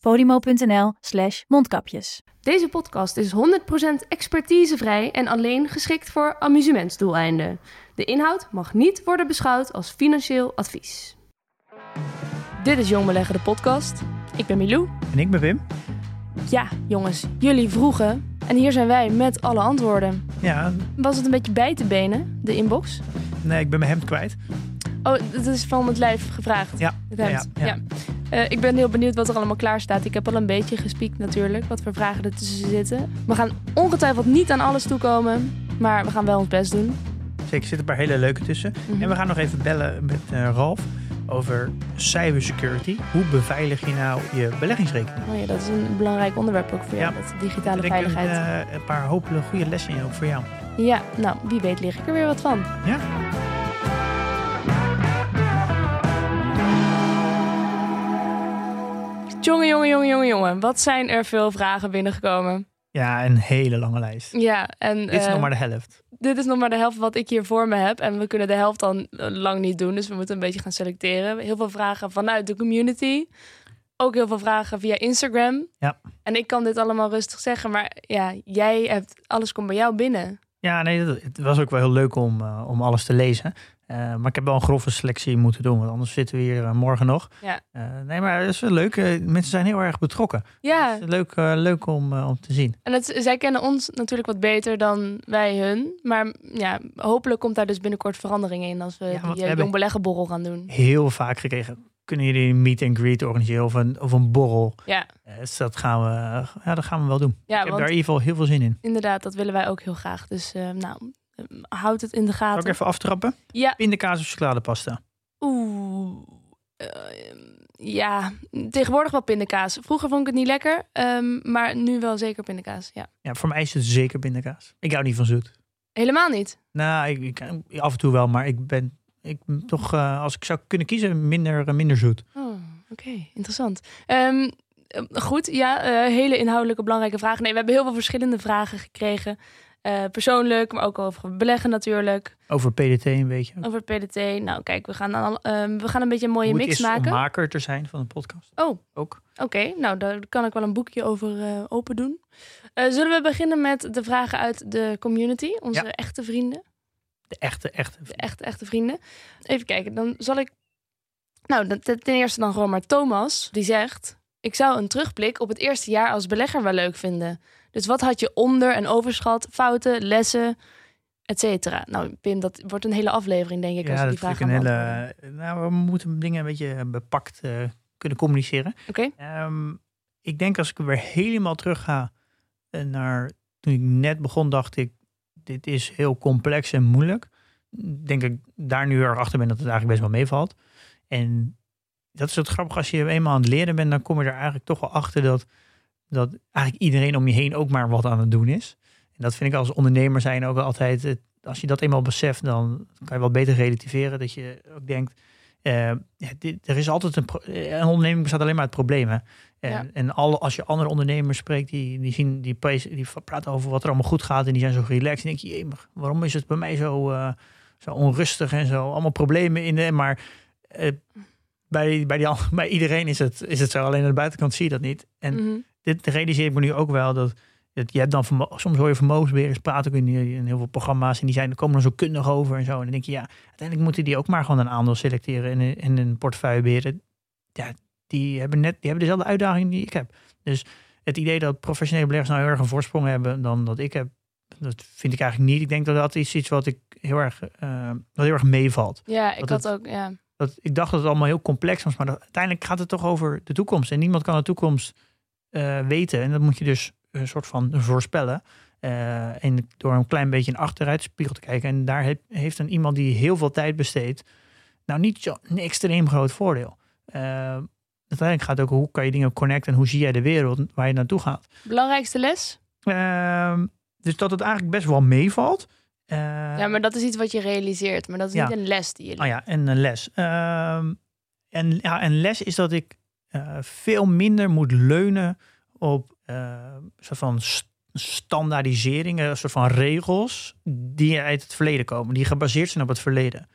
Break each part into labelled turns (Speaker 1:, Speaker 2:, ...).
Speaker 1: podimo.nl slash mondkapjes.
Speaker 2: Deze podcast is 100% expertisevrij en alleen geschikt voor amusementsdoeleinden. De inhoud mag niet worden beschouwd als financieel advies. Dit is Jong Beleggen, de podcast. Ik ben Milou.
Speaker 3: En ik ben Wim.
Speaker 2: Ja, jongens, jullie vroegen. En hier zijn wij met alle antwoorden.
Speaker 3: Ja,
Speaker 2: Was het een beetje bij te benen, de inbox?
Speaker 3: nee, ik ben mijn hemd kwijt.
Speaker 2: Oh, dat is van het lijf gevraagd.
Speaker 3: Ja,
Speaker 2: Het
Speaker 3: ja. Ja.
Speaker 2: Eh, ik ben heel benieuwd wat er allemaal klaar staat. Ik heb al een beetje gespiekt natuurlijk, wat voor vragen er tussen zitten. We gaan ongetwijfeld niet aan alles toekomen, maar we gaan wel ons best doen.
Speaker 3: Zeker, er zitten een paar hele leuke tussen.
Speaker 2: Mhm.
Speaker 3: En we gaan nog even bellen met eh, Ralf over cybersecurity. Hoe beveilig je nou je beleggingsrekening?
Speaker 2: Oh ja, dat is een belangrijk onderwerp ook voor jou,
Speaker 3: Ja.
Speaker 2: dat digitale
Speaker 3: Ik denk een,
Speaker 2: veiligheid.
Speaker 3: eh, een paar hopelijk goede lessen in ook voor jou.
Speaker 2: Ja, nou, wie weet lig ik er weer wat van.
Speaker 3: Ja?
Speaker 2: Jongen, jongen, jongen, jongen, jongen. Wat zijn er veel vragen binnengekomen.
Speaker 3: Ja, een hele lange lijst.
Speaker 2: Ja, en
Speaker 3: Dit is
Speaker 2: eh,
Speaker 3: nog maar de helft.
Speaker 2: dit is nog maar de helft wat ik hier voor me heb. En we kunnen de helft dan eh, lang niet doen. Dus we moeten een beetje gaan selecteren. Heel veel vragen vanuit de community. Ook heel veel vragen via Instagram.
Speaker 3: Ja.
Speaker 2: En ik kan dit allemaal rustig zeggen. Maar ja, jij hebt... Alles komt bij jou binnen.
Speaker 3: Ja, nee, het was ook wel heel leuk om, eh, om alles te lezen. Eh, maar ik heb wel een grove selectie moeten doen, want anders zitten we hier eh, morgen nog.
Speaker 2: Ja.
Speaker 3: Eh, nee, maar het is wel leuk. Mensen zijn heel erg betrokken.
Speaker 2: Ja,
Speaker 3: is leuk, leuk om, om te zien.
Speaker 2: En het, zij kennen ons natuurlijk wat beter dan wij hun. Maar ja, hopelijk komt daar dus binnenkort verandering in als we
Speaker 3: Ja,
Speaker 2: die
Speaker 3: we
Speaker 2: uh,
Speaker 3: hebben-
Speaker 2: jong beleggenborrel gaan doen.
Speaker 3: Heel vaak gekregen. Kunnen jullie een meet and greet organiseren of een, of een borrel?
Speaker 2: Ja,
Speaker 3: dus dat gaan we, ja, dat gaan we wel doen.
Speaker 2: ja
Speaker 3: ik heb daar in ieder geval heel veel zin in.
Speaker 2: inderdaad, dat willen wij ook heel graag. Dus nou, houd het in de
Speaker 3: Zal ik
Speaker 2: gaten.
Speaker 3: even aftrappen?
Speaker 2: Ja,
Speaker 3: Pindakaas of chocoladepasta?
Speaker 2: oeh. eh, ja, tegenwoordig wel pindakaas. Vroeger vond ik het niet lekker, ehm, maar nu wel zeker pindakaas. Ja.
Speaker 3: Ja, voor mij is het zeker pindakaas. Ik hou niet van zoet.
Speaker 2: Helemaal niet.
Speaker 3: Nou, ik, ik- af en toe wel, maar ik ben, ik toch, eh, als ik zou kunnen kiezen, minder, minder zoet.
Speaker 2: Oh, oké, interessant. Ehm, eh, goed, ja, eh, hele inhoudelijke belangrijke vragen. Nee, we hebben heel veel verschillende vragen gekregen. Eh, persoonlijk, maar ook over beleggen natuurlijk.
Speaker 3: Over PDT een beetje.
Speaker 2: Over PDT. Nou, kijk, we gaan, ehm, we gaan een beetje een mooie mix maken.
Speaker 3: om maker te zijn van een podcast.
Speaker 2: Oh,
Speaker 3: Ook.
Speaker 2: oké. Nou, daar kan ik wel een boekje over eh, open doen. Eh, zullen we beginnen met de vragen uit de community? Onze
Speaker 3: Ja.
Speaker 2: echte vrienden.
Speaker 3: De echte, echte.
Speaker 2: De echte, echte vrienden. Even kijken, dan zal ik... Nou, ten eerste dan gewoon maar Thomas. Die zegt... Ik zou een terugblik op het eerste jaar als belegger wel leuk vinden. Dus wat had je onder- en overschat, fouten, lessen, et cetera? Nou, Pim, dat wordt een hele aflevering, denk ik, als
Speaker 3: Ja,
Speaker 2: we
Speaker 3: dat
Speaker 2: die vraag
Speaker 3: een hele. Nou, we moeten dingen een beetje bepakt eh, kunnen communiceren.
Speaker 2: Oké,
Speaker 3: Ehm, ik denk als ik weer helemaal terug ga eh, naar toen ik net begon, dacht ik, dit is heel complex en moeilijk. Denk ik daar nu erg achter ben dat het eigenlijk best wel meevalt. En dat is het grappig, als je eenmaal aan het leren bent, dan kom je er eigenlijk toch wel achter dat, dat eigenlijk iedereen om je heen ook maar wat aan het doen is. En dat vind ik als ondernemer zijn ook altijd, als je dat eenmaal beseft, dan kan je wel beter relativeren. Dat je ook denkt, eh, dit, er is altijd een, eh, een onderneming bestaat alleen maar uit problemen. En,
Speaker 2: Ja.
Speaker 3: en alle, als je andere ondernemers spreekt, die, die, zien, die, praten over wat er allemaal goed gaat en die zijn zo relaxed. En denk je, jemig, waarom is het bij mij zo, eh, zo onrustig en zo? Allemaal problemen in de, maar bij, bij, die, bij iedereen is het, is het zo. Alleen aan de buitenkant zie je dat niet. En
Speaker 2: Mhm.
Speaker 3: Dit realiseer ik me nu ook wel dat, dat je hebt dan soms hoor je vermogensbeheerders praten ook in, in heel veel programma's en die zijn er komen er zo kundig over en zo. En dan denk je ja, uiteindelijk moeten die ook maar gewoon een aandeel selecteren en, een- en een portefeuille beheren. Ja, die hebben net die hebben dezelfde uitdaging die ik heb. Dus het idee dat professionele beleggers nou heel erg een voorsprong hebben dan dat ik heb, dat vind ik eigenlijk niet. Ik denk dat dat is iets wat ik heel erg, eh, wat heel erg meevalt.
Speaker 2: Ja, ik
Speaker 3: Dat
Speaker 2: had
Speaker 3: het-
Speaker 2: ook, ja.
Speaker 3: Dat, ik dacht dat het allemaal heel complex was, maar dat- uiteindelijk gaat het toch over de toekomst. En niemand kan de toekomst eh, weten. En dat moet je dus een soort van voorspellen. Eh, en door een klein beetje een achteruitspiegel te kijken. En daar heeft, heeft een iemand die heel veel tijd besteedt, nou niet zo een extreem groot voordeel. Eh, uiteindelijk gaat het ook hoe kan je dingen connecten en hoe zie jij de wereld waar je naartoe gaat.
Speaker 2: Belangrijkste les?
Speaker 3: Ehm, dus dat het eigenlijk best wel meevalt.
Speaker 2: Ja, maar dat is iets wat je realiseert. Maar dat is
Speaker 3: ja.
Speaker 2: niet een les die je leert.
Speaker 3: Oh ja, en een les. Ehm, en ja, een les is dat ik uh, veel minder moet leunen op uh, soort van st standaardiseringen, een soort van regels die uit het verleden komen, die gebaseerd zijn op het verleden.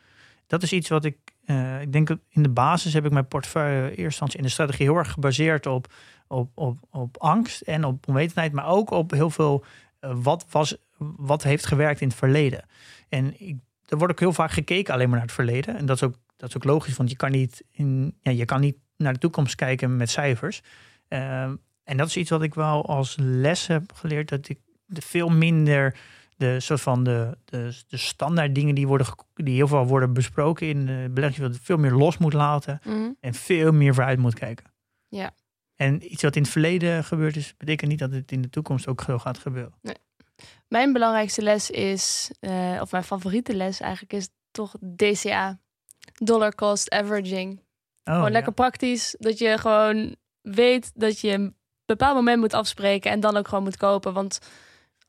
Speaker 3: Dat is iets wat ik, uh, ik denk in de basis heb ik mijn portefeuille eerst in de strategie heel erg gebaseerd op, op, op, op angst en op onwetendheid, maar ook op heel veel wat, was, wat heeft gewerkt in het verleden. En ik, er wordt ook heel vaak gekeken alleen maar naar het verleden. En dat is ook, dat is ook logisch, want je kan niet, in, ja, je kan niet naar de toekomst kijken met cijfers. Uh, en dat is iets wat ik wel als les heb geleerd, dat ik de veel minder de soort van de, de, de standaard dingen die, worden, die heel veel worden besproken in de belegging, veel meer los moet laten
Speaker 2: Mhm.
Speaker 3: en veel meer vooruit moet kijken.
Speaker 2: Ja.
Speaker 3: En iets wat in het verleden gebeurd is, betekent niet dat het in de toekomst ook zo gaat gebeuren.
Speaker 2: Mijn belangrijkste les is, eh, of mijn favoriete les eigenlijk, is toch DCA. Dollar cost averaging.
Speaker 3: Oh,
Speaker 2: gewoon
Speaker 3: ja.
Speaker 2: lekker praktisch. Dat je gewoon weet dat je een bepaald moment moet afspreken en dan ook gewoon moet kopen. Want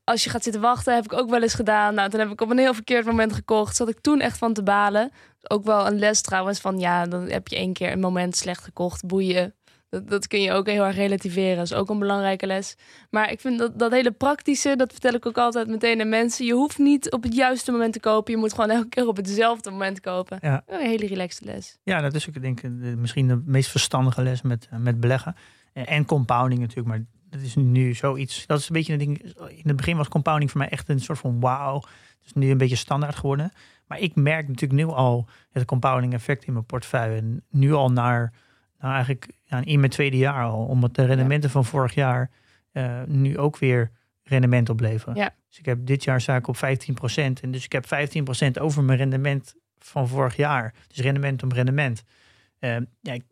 Speaker 2: als je gaat zitten wachten, heb ik ook wel eens gedaan. Nou, toen heb ik op een heel verkeerd moment gekocht. Zat ik toen echt van te balen. Ook wel een les trouwens van ja, dan heb je één keer een moment slecht gekocht. Boeien. Dat, dat kun je ook heel erg relativeren. Dat is ook een belangrijke les. Maar ik vind dat, dat hele praktische, dat vertel ik ook altijd meteen aan mensen. Je hoeft niet op het juiste moment te kopen. Je moet gewoon elke keer op hetzelfde moment kopen.
Speaker 3: Ja.
Speaker 2: Een hele relaxte les.
Speaker 3: Ja, dat is ook denk ik de- misschien de meest verstandige les met, eh, met beleggen. En, en compounding natuurlijk, maar dat is nu zoiets. Dat is een beetje een ding. In het begin was compounding voor mij echt een soort van wauw. Het is nu een beetje standaard geworden. Maar ik merk natuurlijk nu al het compounding effect in mijn portefeuille. En nu al naar, naar eigenlijk ja, in mijn tweede jaar al. Omdat de rendementen van vorig jaar eh, nu ook weer rendement opleveren.
Speaker 2: Ja.
Speaker 3: Dus ik heb dit jaar sta ik op 15%. En dus ik heb 15% over mijn rendement van vorig jaar. Dus rendement om rendement. Eh, ja, ik,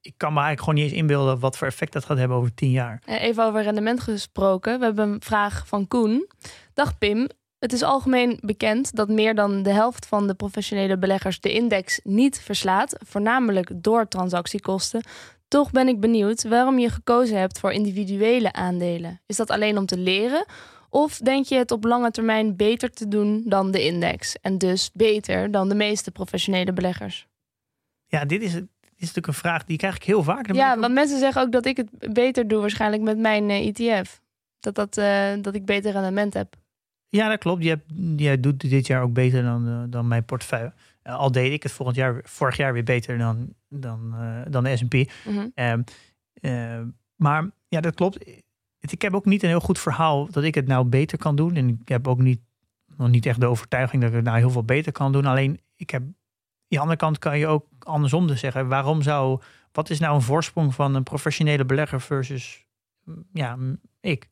Speaker 3: ik, kan me eigenlijk gewoon niet eens inbeelden wat voor effect dat gaat hebben over 10 jaar.
Speaker 2: Even over rendement gesproken. We hebben een vraag van Koen. Dag Pim. Het is algemeen bekend dat meer dan de helft van de professionele beleggers de index niet verslaat, voornamelijk door transactiekosten. Toch ben ik benieuwd waarom je gekozen hebt voor individuele aandelen. Is dat alleen om te leren? Of denk je het op lange termijn beter te doen dan de index? En dus beter dan de meeste professionele beleggers?
Speaker 3: Ja, dit is, dit is natuurlijk een vraag die krijg ik heel vaak. Dan
Speaker 2: Ja,
Speaker 3: ook-
Speaker 2: want mensen zeggen ook dat ik het beter doe waarschijnlijk met mijn eh, ETF. Dat, dat, eh, dat ik beter rendement heb.
Speaker 3: Ja dat klopt. Je doet dit jaar ook beter dan, eh, dan mijn portefeuille. Eh, al deed ik het volgend jaar, vorig jaar weer beter dan, dan, eh, dan de S&P.
Speaker 2: Mhm.
Speaker 3: Ehm, eh, maar ja, dat klopt. Ik heb ook niet een heel goed verhaal dat ik het nou beter kan doen. En ik heb ook niet, nog niet echt de overtuiging dat ik het nou heel veel beter kan doen. Alleen, ik heb, aan de andere kant kan je ook andersom dus zeggen. Waarom zou, wat is nou een voorsprong van een professionele belegger versus mm, ja, mm, ik?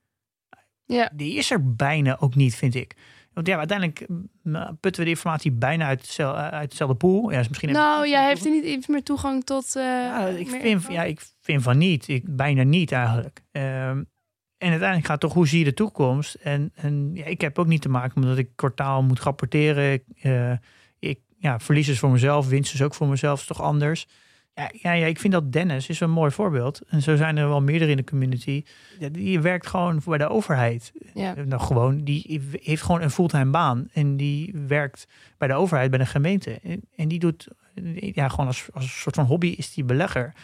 Speaker 2: Ja.
Speaker 3: Die is er bijna ook niet, vind ik. Want ja, uiteindelijk mm, putten we de informatie bijna uit, hetzelfde, uit pool. Ja, is misschien
Speaker 2: Nou, jij heeft hij niet iets meer toegang tot. eh,
Speaker 3: ja, ik vind,
Speaker 2: info?
Speaker 3: ja, ik vind van niet. Ik, bijna niet eigenlijk. Ehm, en uiteindelijk gaat het toch hoe zie je de toekomst? En, en ja, ik heb ook niet te maken omdat ik kwartaal moet rapporteren. Eh, ik, ja, verlies is voor mezelf, winst is ook voor mezelf, is toch anders. Ja, ja, ja, ik vind dat Dennis is een mooi voorbeeld. En zo zijn er wel meerdere in de community. Ja, die werkt gewoon bij de overheid.
Speaker 2: Ja.
Speaker 3: Nou, gewoon, die heeft gewoon een fulltime baan. En die werkt bij de overheid, bij de gemeente. En, en die doet, ja, gewoon als, als een soort van hobby is die belegger.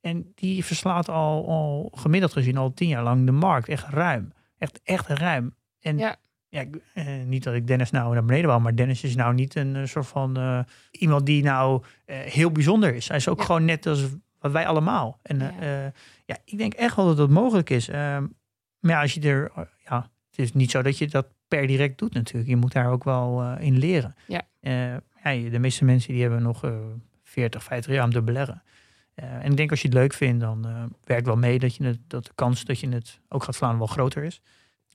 Speaker 3: En die verslaat al, al gemiddeld gezien al tien jaar lang de markt. Echt ruim. Echt, echt ruim. En
Speaker 2: Ja.
Speaker 3: Ja, eh, niet dat ik Dennis nou naar beneden wou, maar Dennis is nou niet een eh, soort van eh, iemand die nou heel bijzonder is. Hij is ook
Speaker 2: Ja.
Speaker 3: gewoon net als wat wij allemaal. En
Speaker 2: Ja.
Speaker 3: ja. ik denk echt wel dat dat mogelijk is. Ehm, maar ja, als je er, ja, het is niet zo dat je dat per direct doet natuurlijk. Je moet daar ook wel in leren.
Speaker 2: Ja.
Speaker 3: Ja, de meeste mensen die hebben nog eh 40, 50 jaar om te beleggen. En ik denk als je het leuk vindt, dan werkt wel mee dat, je het, dat de kans dat je het ook gaat slaan wel groter is.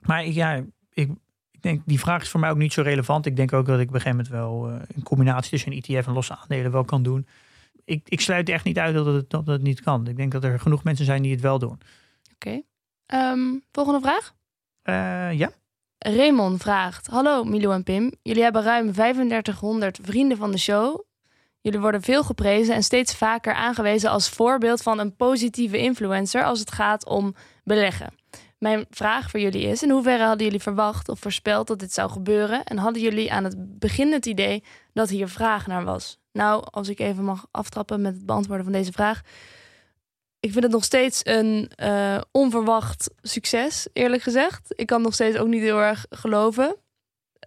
Speaker 3: Maar ja, ik, ik denk, die vraag is voor mij ook niet zo relevant. Ik denk ook dat ik op een gegeven moment wel eh, een combinatie tussen een ETF en losse aandelen wel kan doen. Ik, ik sluit echt niet uit dat het, dat het niet kan. Ik denk dat er genoeg mensen zijn die het wel doen.
Speaker 2: Oké. Ehm, volgende vraag.
Speaker 3: Eh, ja,
Speaker 2: Raymond vraagt: Hallo Milou en Pim. Jullie hebben ruim 3500 vrienden van de show. Jullie worden veel geprezen en steeds vaker aangewezen als voorbeeld van een positieve influencer als het gaat om beleggen. Mijn vraag voor jullie is: in hoeverre hadden jullie verwacht of voorspeld dat dit zou gebeuren? En hadden jullie aan het begin het idee dat hier vraag naar was? Nou, als ik even mag aftrappen met het beantwoorden van deze vraag. Ik vind het nog steeds een uh, onverwacht succes, eerlijk gezegd. Ik kan nog steeds ook niet heel erg geloven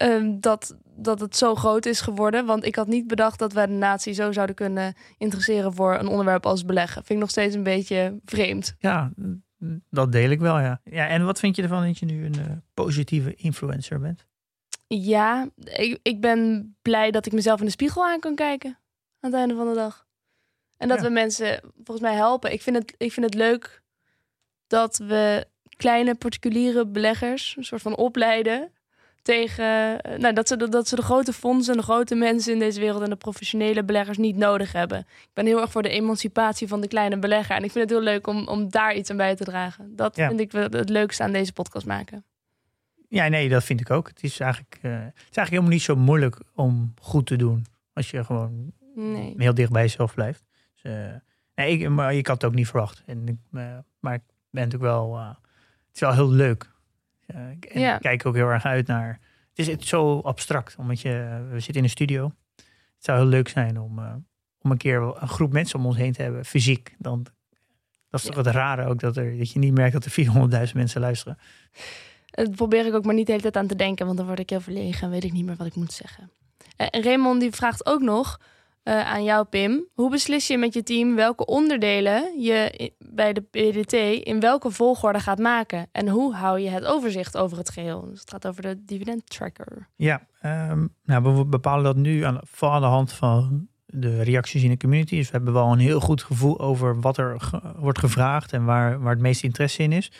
Speaker 2: uh, dat, dat het zo groot is geworden. Want ik had niet bedacht dat wij de natie zo zouden kunnen interesseren voor een onderwerp als beleggen. Vind ik nog steeds een beetje vreemd.
Speaker 3: Ja, dat deel ik wel, ja. ja en wat vind je ervan dat je nu een uh, positieve influencer bent?
Speaker 2: Ja, ik, ik ben blij dat ik mezelf in de spiegel aan kan kijken aan het einde van de dag. En dat
Speaker 3: Ja.
Speaker 2: we mensen volgens mij helpen. Ik vind, het, ik vind het leuk dat we kleine particuliere beleggers een soort van opleiden tegen eh, nou, dat, ze, de- dat ze de grote fondsen en de grote mensen in deze wereld en de professionele beleggers niet nodig hebben. Ik ben heel erg voor de emancipatie van de kleine belegger. En ik vind het heel leuk om, om daar iets aan bij te dragen. Dat
Speaker 3: Ja.
Speaker 2: vind ik het leukste aan deze podcast maken.
Speaker 3: Ja, nee, dat vind ik ook. Het is eigenlijk, eh, het is eigenlijk helemaal niet zo moeilijk om goed te doen. Als je gewoon
Speaker 2: Nee.
Speaker 3: heel dicht bij jezelf blijft. Dus, eh, nee, ik, maar ik had het ook niet verwacht. En ik, maar ik ben natuurlijk wel... het is wel heel leuk. Eh, en
Speaker 2: Ja.
Speaker 3: ik kijk ook heel erg uit naar... Het is, zo abstract, omdat je, we zitten in een studio. Het zou heel leuk zijn om, eh, om een keer wel een groep mensen om ons heen te hebben, fysiek. Dan, dat is toch het rare ook, dat, er, dat je niet merkt dat er 400.000 mensen luisteren.
Speaker 2: Dat probeer ik ook maar niet de hele tijd aan te denken, want dan word ik heel verlegen en weet ik niet meer wat ik moet zeggen. Eh, En Raymond die vraagt ook nog eh, aan jou, Pim. Hoe beslis je met je team welke onderdelen je bij de PDT in welke volgorde gaat maken? En hoe hou je het overzicht over het geheel? Dus het gaat over de dividend tracker.
Speaker 3: Ja, ehm, nou, we bepalen dat nu aan, vooral aan de hand van de reacties in de community. Dus we hebben wel een heel goed gevoel over wat er wordt gevraagd en waar, waar het meeste interesse in is.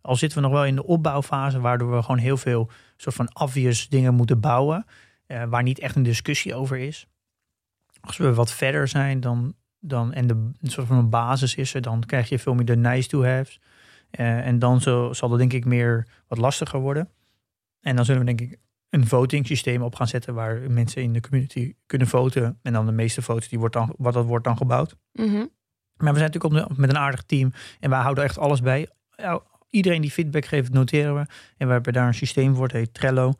Speaker 3: Al zitten we nog wel in de opbouwfase, waardoor we gewoon heel veel soort van obvious dingen moeten bouwen, eh, waar niet echt een discussie over is. Als we wat verder zijn dan, dan en de een soort van een basis is er, dan krijg je veel meer de nice to haves. Eh, en dan zo, zal dat denk ik meer wat lastiger worden. En dan zullen we denk ik een voting systeem op gaan zetten waar mensen in de community kunnen voten. En dan de meeste votes, die wordt dan, wat dat wordt dan gebouwd.
Speaker 2: Mhm.
Speaker 3: Maar we zijn natuurlijk op de- met een aardig team en wij houden echt alles bij. Iedereen die feedback geeft, noteren we. En we hebben daar een systeem voor, het heet Trello.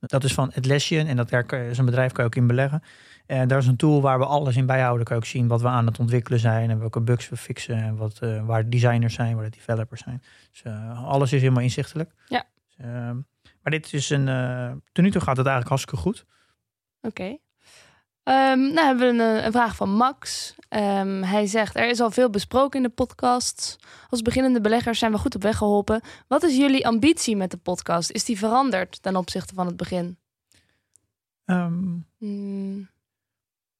Speaker 3: Dat is van Atlassian en dat daar je- zo'n bedrijf kan je ook in beleggen. En daar is een tool waar we alles in bijhouden. Kan je ook zien wat we aan het ontwikkelen zijn en welke bugs we fixen. En wat, eh, waar de designers zijn, waar de developers zijn. Dus eh, alles is helemaal inzichtelijk.
Speaker 2: Ja.
Speaker 3: Dus, ehm, maar dit is een. eh tot nu toe gaat het eigenlijk hartstikke goed.
Speaker 2: Oké. Ehm, nou hebben we een, een vraag van Max. Ehm, hij zegt: Er is al veel besproken in de podcast. Als beginnende beleggers zijn we goed op weg geholpen. Wat is jullie ambitie met de podcast? Is die veranderd ten opzichte van het begin? Hmm.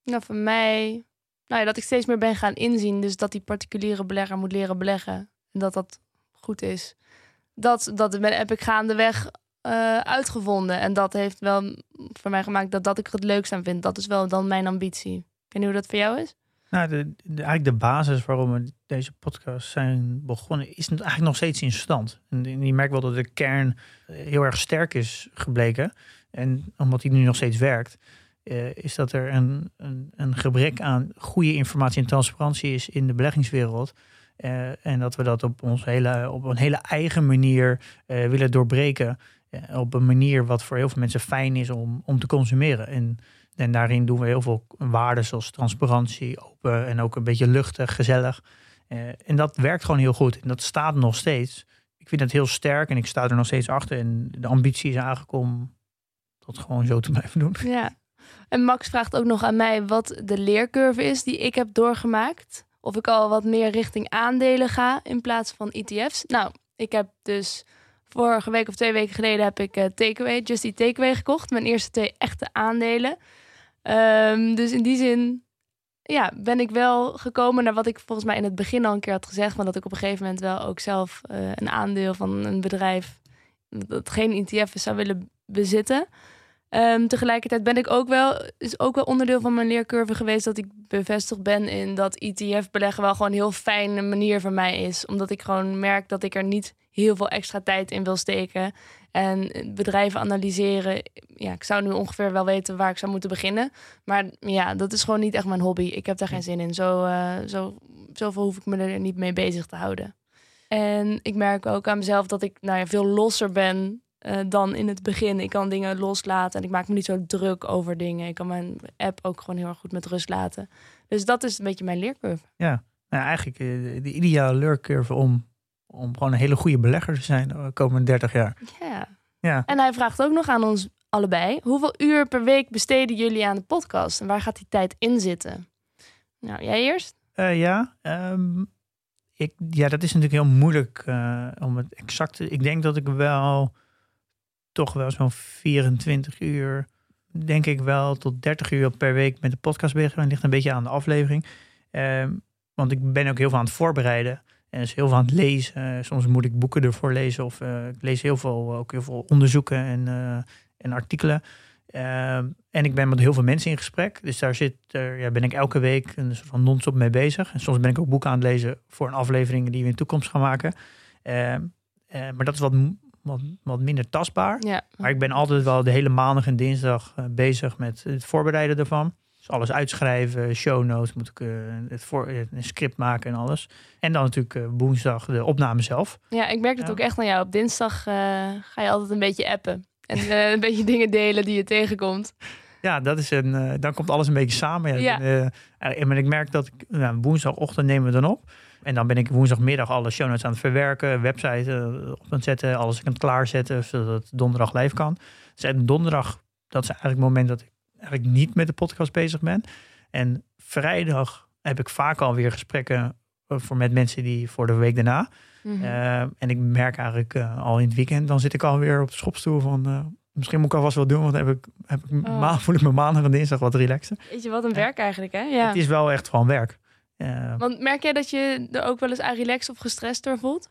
Speaker 2: Nou, voor mij. Nou dat ik steeds meer ben gaan inzien. Dus dat die particuliere belegger moet leren beleggen. En dat dat goed is. Dat, dat heb ik gaandeweg eh uitgevonden. En dat heeft wel voor mij gemaakt dat, dat ik het leukst aan vind. Dat is wel dan mijn ambitie. Weet niet hoe dat voor jou is.
Speaker 3: Nou, de, eigenlijk de basis waarom we deze podcast zijn begonnen, is eigenlijk nog steeds in stand. En je merkt wel dat de kern eh, heel erg sterk is gebleken. En omdat die nu nog steeds werkt, eh, is dat er een, een, een gebrek aan goede informatie en transparantie is in de beleggingswereld. Eh, en dat we dat op, ons hele, op een hele eigen manier eh, willen doorbreken. Op een manier wat voor heel veel mensen fijn is om, om te consumeren. En en daarin doen we heel veel waarden zoals transparantie, open en ook een beetje luchtig, gezellig. En dat werkt gewoon heel goed. En dat staat nog steeds. Ik vind het heel sterk en ik sta er nog steeds achter. En de ambitie is om dat gewoon zo te blijven doen.
Speaker 2: Ja. En Max vraagt ook nog aan mij wat de leercurve is die ik heb doorgemaakt. Of ik al wat meer richting aandelen ga in plaats van ETF's. Nou, ik heb dus vorige week of twee weken geleden heb ik eh, Takeaway, Just Takeaway gekocht. Mijn eerste twee echte aandelen. Ehm, dus in die zin ja, ben ik wel gekomen naar wat ik volgens mij in het begin al een keer had gezegd. Maar dat ik op een gegeven moment wel ook zelf eh, een aandeel van een bedrijf dat geen ETF is zou willen bezitten. Ehm, tegelijkertijd ben ik ook wel, is ook wel onderdeel van mijn leercurve geweest dat ik bevestigd ben in dat ETF beleggen wel gewoon een heel fijne manier voor mij is. Omdat ik gewoon merk dat ik er niet heel veel extra tijd in wil steken. En bedrijven analyseren. Ja, ik zou nu ongeveer wel weten waar ik zou moeten beginnen. Maar ja, dat is gewoon niet echt mijn hobby. Ik heb daar geen zin in. Zo, uh, zo, zoveel hoef ik me er niet mee bezig te houden. En ik merk ook aan mezelf dat ik nou ja, veel losser ben uh, dan in het begin. Ik kan dingen loslaten en ik maak me niet zo druk over dingen. Ik kan mijn app ook gewoon heel erg goed met rust laten. Dus dat is een beetje mijn leercurve.
Speaker 3: Ja, nou, eigenlijk uh, de ideale leercurve om, om gewoon een hele goede belegger te zijn de komende 30 jaar.
Speaker 2: Ja. ja. En hij vraagt ook nog aan ons allebei: hoeveel uur per week besteden jullie aan de podcast en waar gaat die tijd in zitten? Nou, jij eerst?
Speaker 3: Uh, ja, um, ik, ja, dat is natuurlijk heel moeilijk uh, om het exact te. Ik denk dat ik wel toch wel zo'n 24 uur, denk ik wel, tot 30 uur per week met de podcast bezig ben. ligt een beetje aan de aflevering. Uh, want ik ben ook heel veel aan het voorbereiden. En is heel veel aan het lezen. Soms moet ik boeken ervoor lezen. Of uh, ik lees heel veel, ook heel veel onderzoeken en, uh, en artikelen. Uh, en ik ben met heel veel mensen in gesprek. Dus daar zit, ja, ben ik elke week een soort van non-stop mee bezig. En soms ben ik ook boeken aan het lezen voor een aflevering die we in de toekomst gaan maken. Ehm, maar dat is wat wat, wat minder tastbaar.
Speaker 2: Ja.
Speaker 3: Maar ik ben altijd wel de hele maandag en dinsdag uh, bezig met het voorbereiden ervan. Dus alles uitschrijven, show notes, moet ik uh, het voor, een script maken en alles. En dan natuurlijk uh, woensdag de opname zelf.
Speaker 2: Ja, ik merk het ja. ook echt aan jou. Op dinsdag ga je altijd een beetje appen. En een beetje dingen delen die je tegenkomt.
Speaker 3: Ja, dat is een, dan komt alles een beetje samen. Ja.
Speaker 2: Ja.
Speaker 3: en ik merk dat ik, nou, woensdagochtend nemen we dan op. En dan ben ik woensdagmiddag alle show notes aan het verwerken, website uh, op aan zetten, alles aan het klaarzetten, zodat het donderdag live kan. Dus donderdag, dat is eigenlijk het moment dat ik eigenlijk niet met de podcast bezig ben. En vrijdag heb ik vaak alweer gesprekken voor met mensen die voor de week daarna. Mm -hmm. uh, en ik merk eigenlijk uh, al in het weekend, dan zit ik alweer op de schopstoel van misschien moet ik alvast wel doen, want heb ik, heb ik oh. maand, voel ik me maandag en dinsdag wat relaxer.
Speaker 2: Weet je wat een werk eigenlijk, hè? Ja.
Speaker 3: Het is wel echt gewoon werk.
Speaker 2: Uh, Want merk jij dat je er ook wel eens aan relaxed of gestrest door voelt?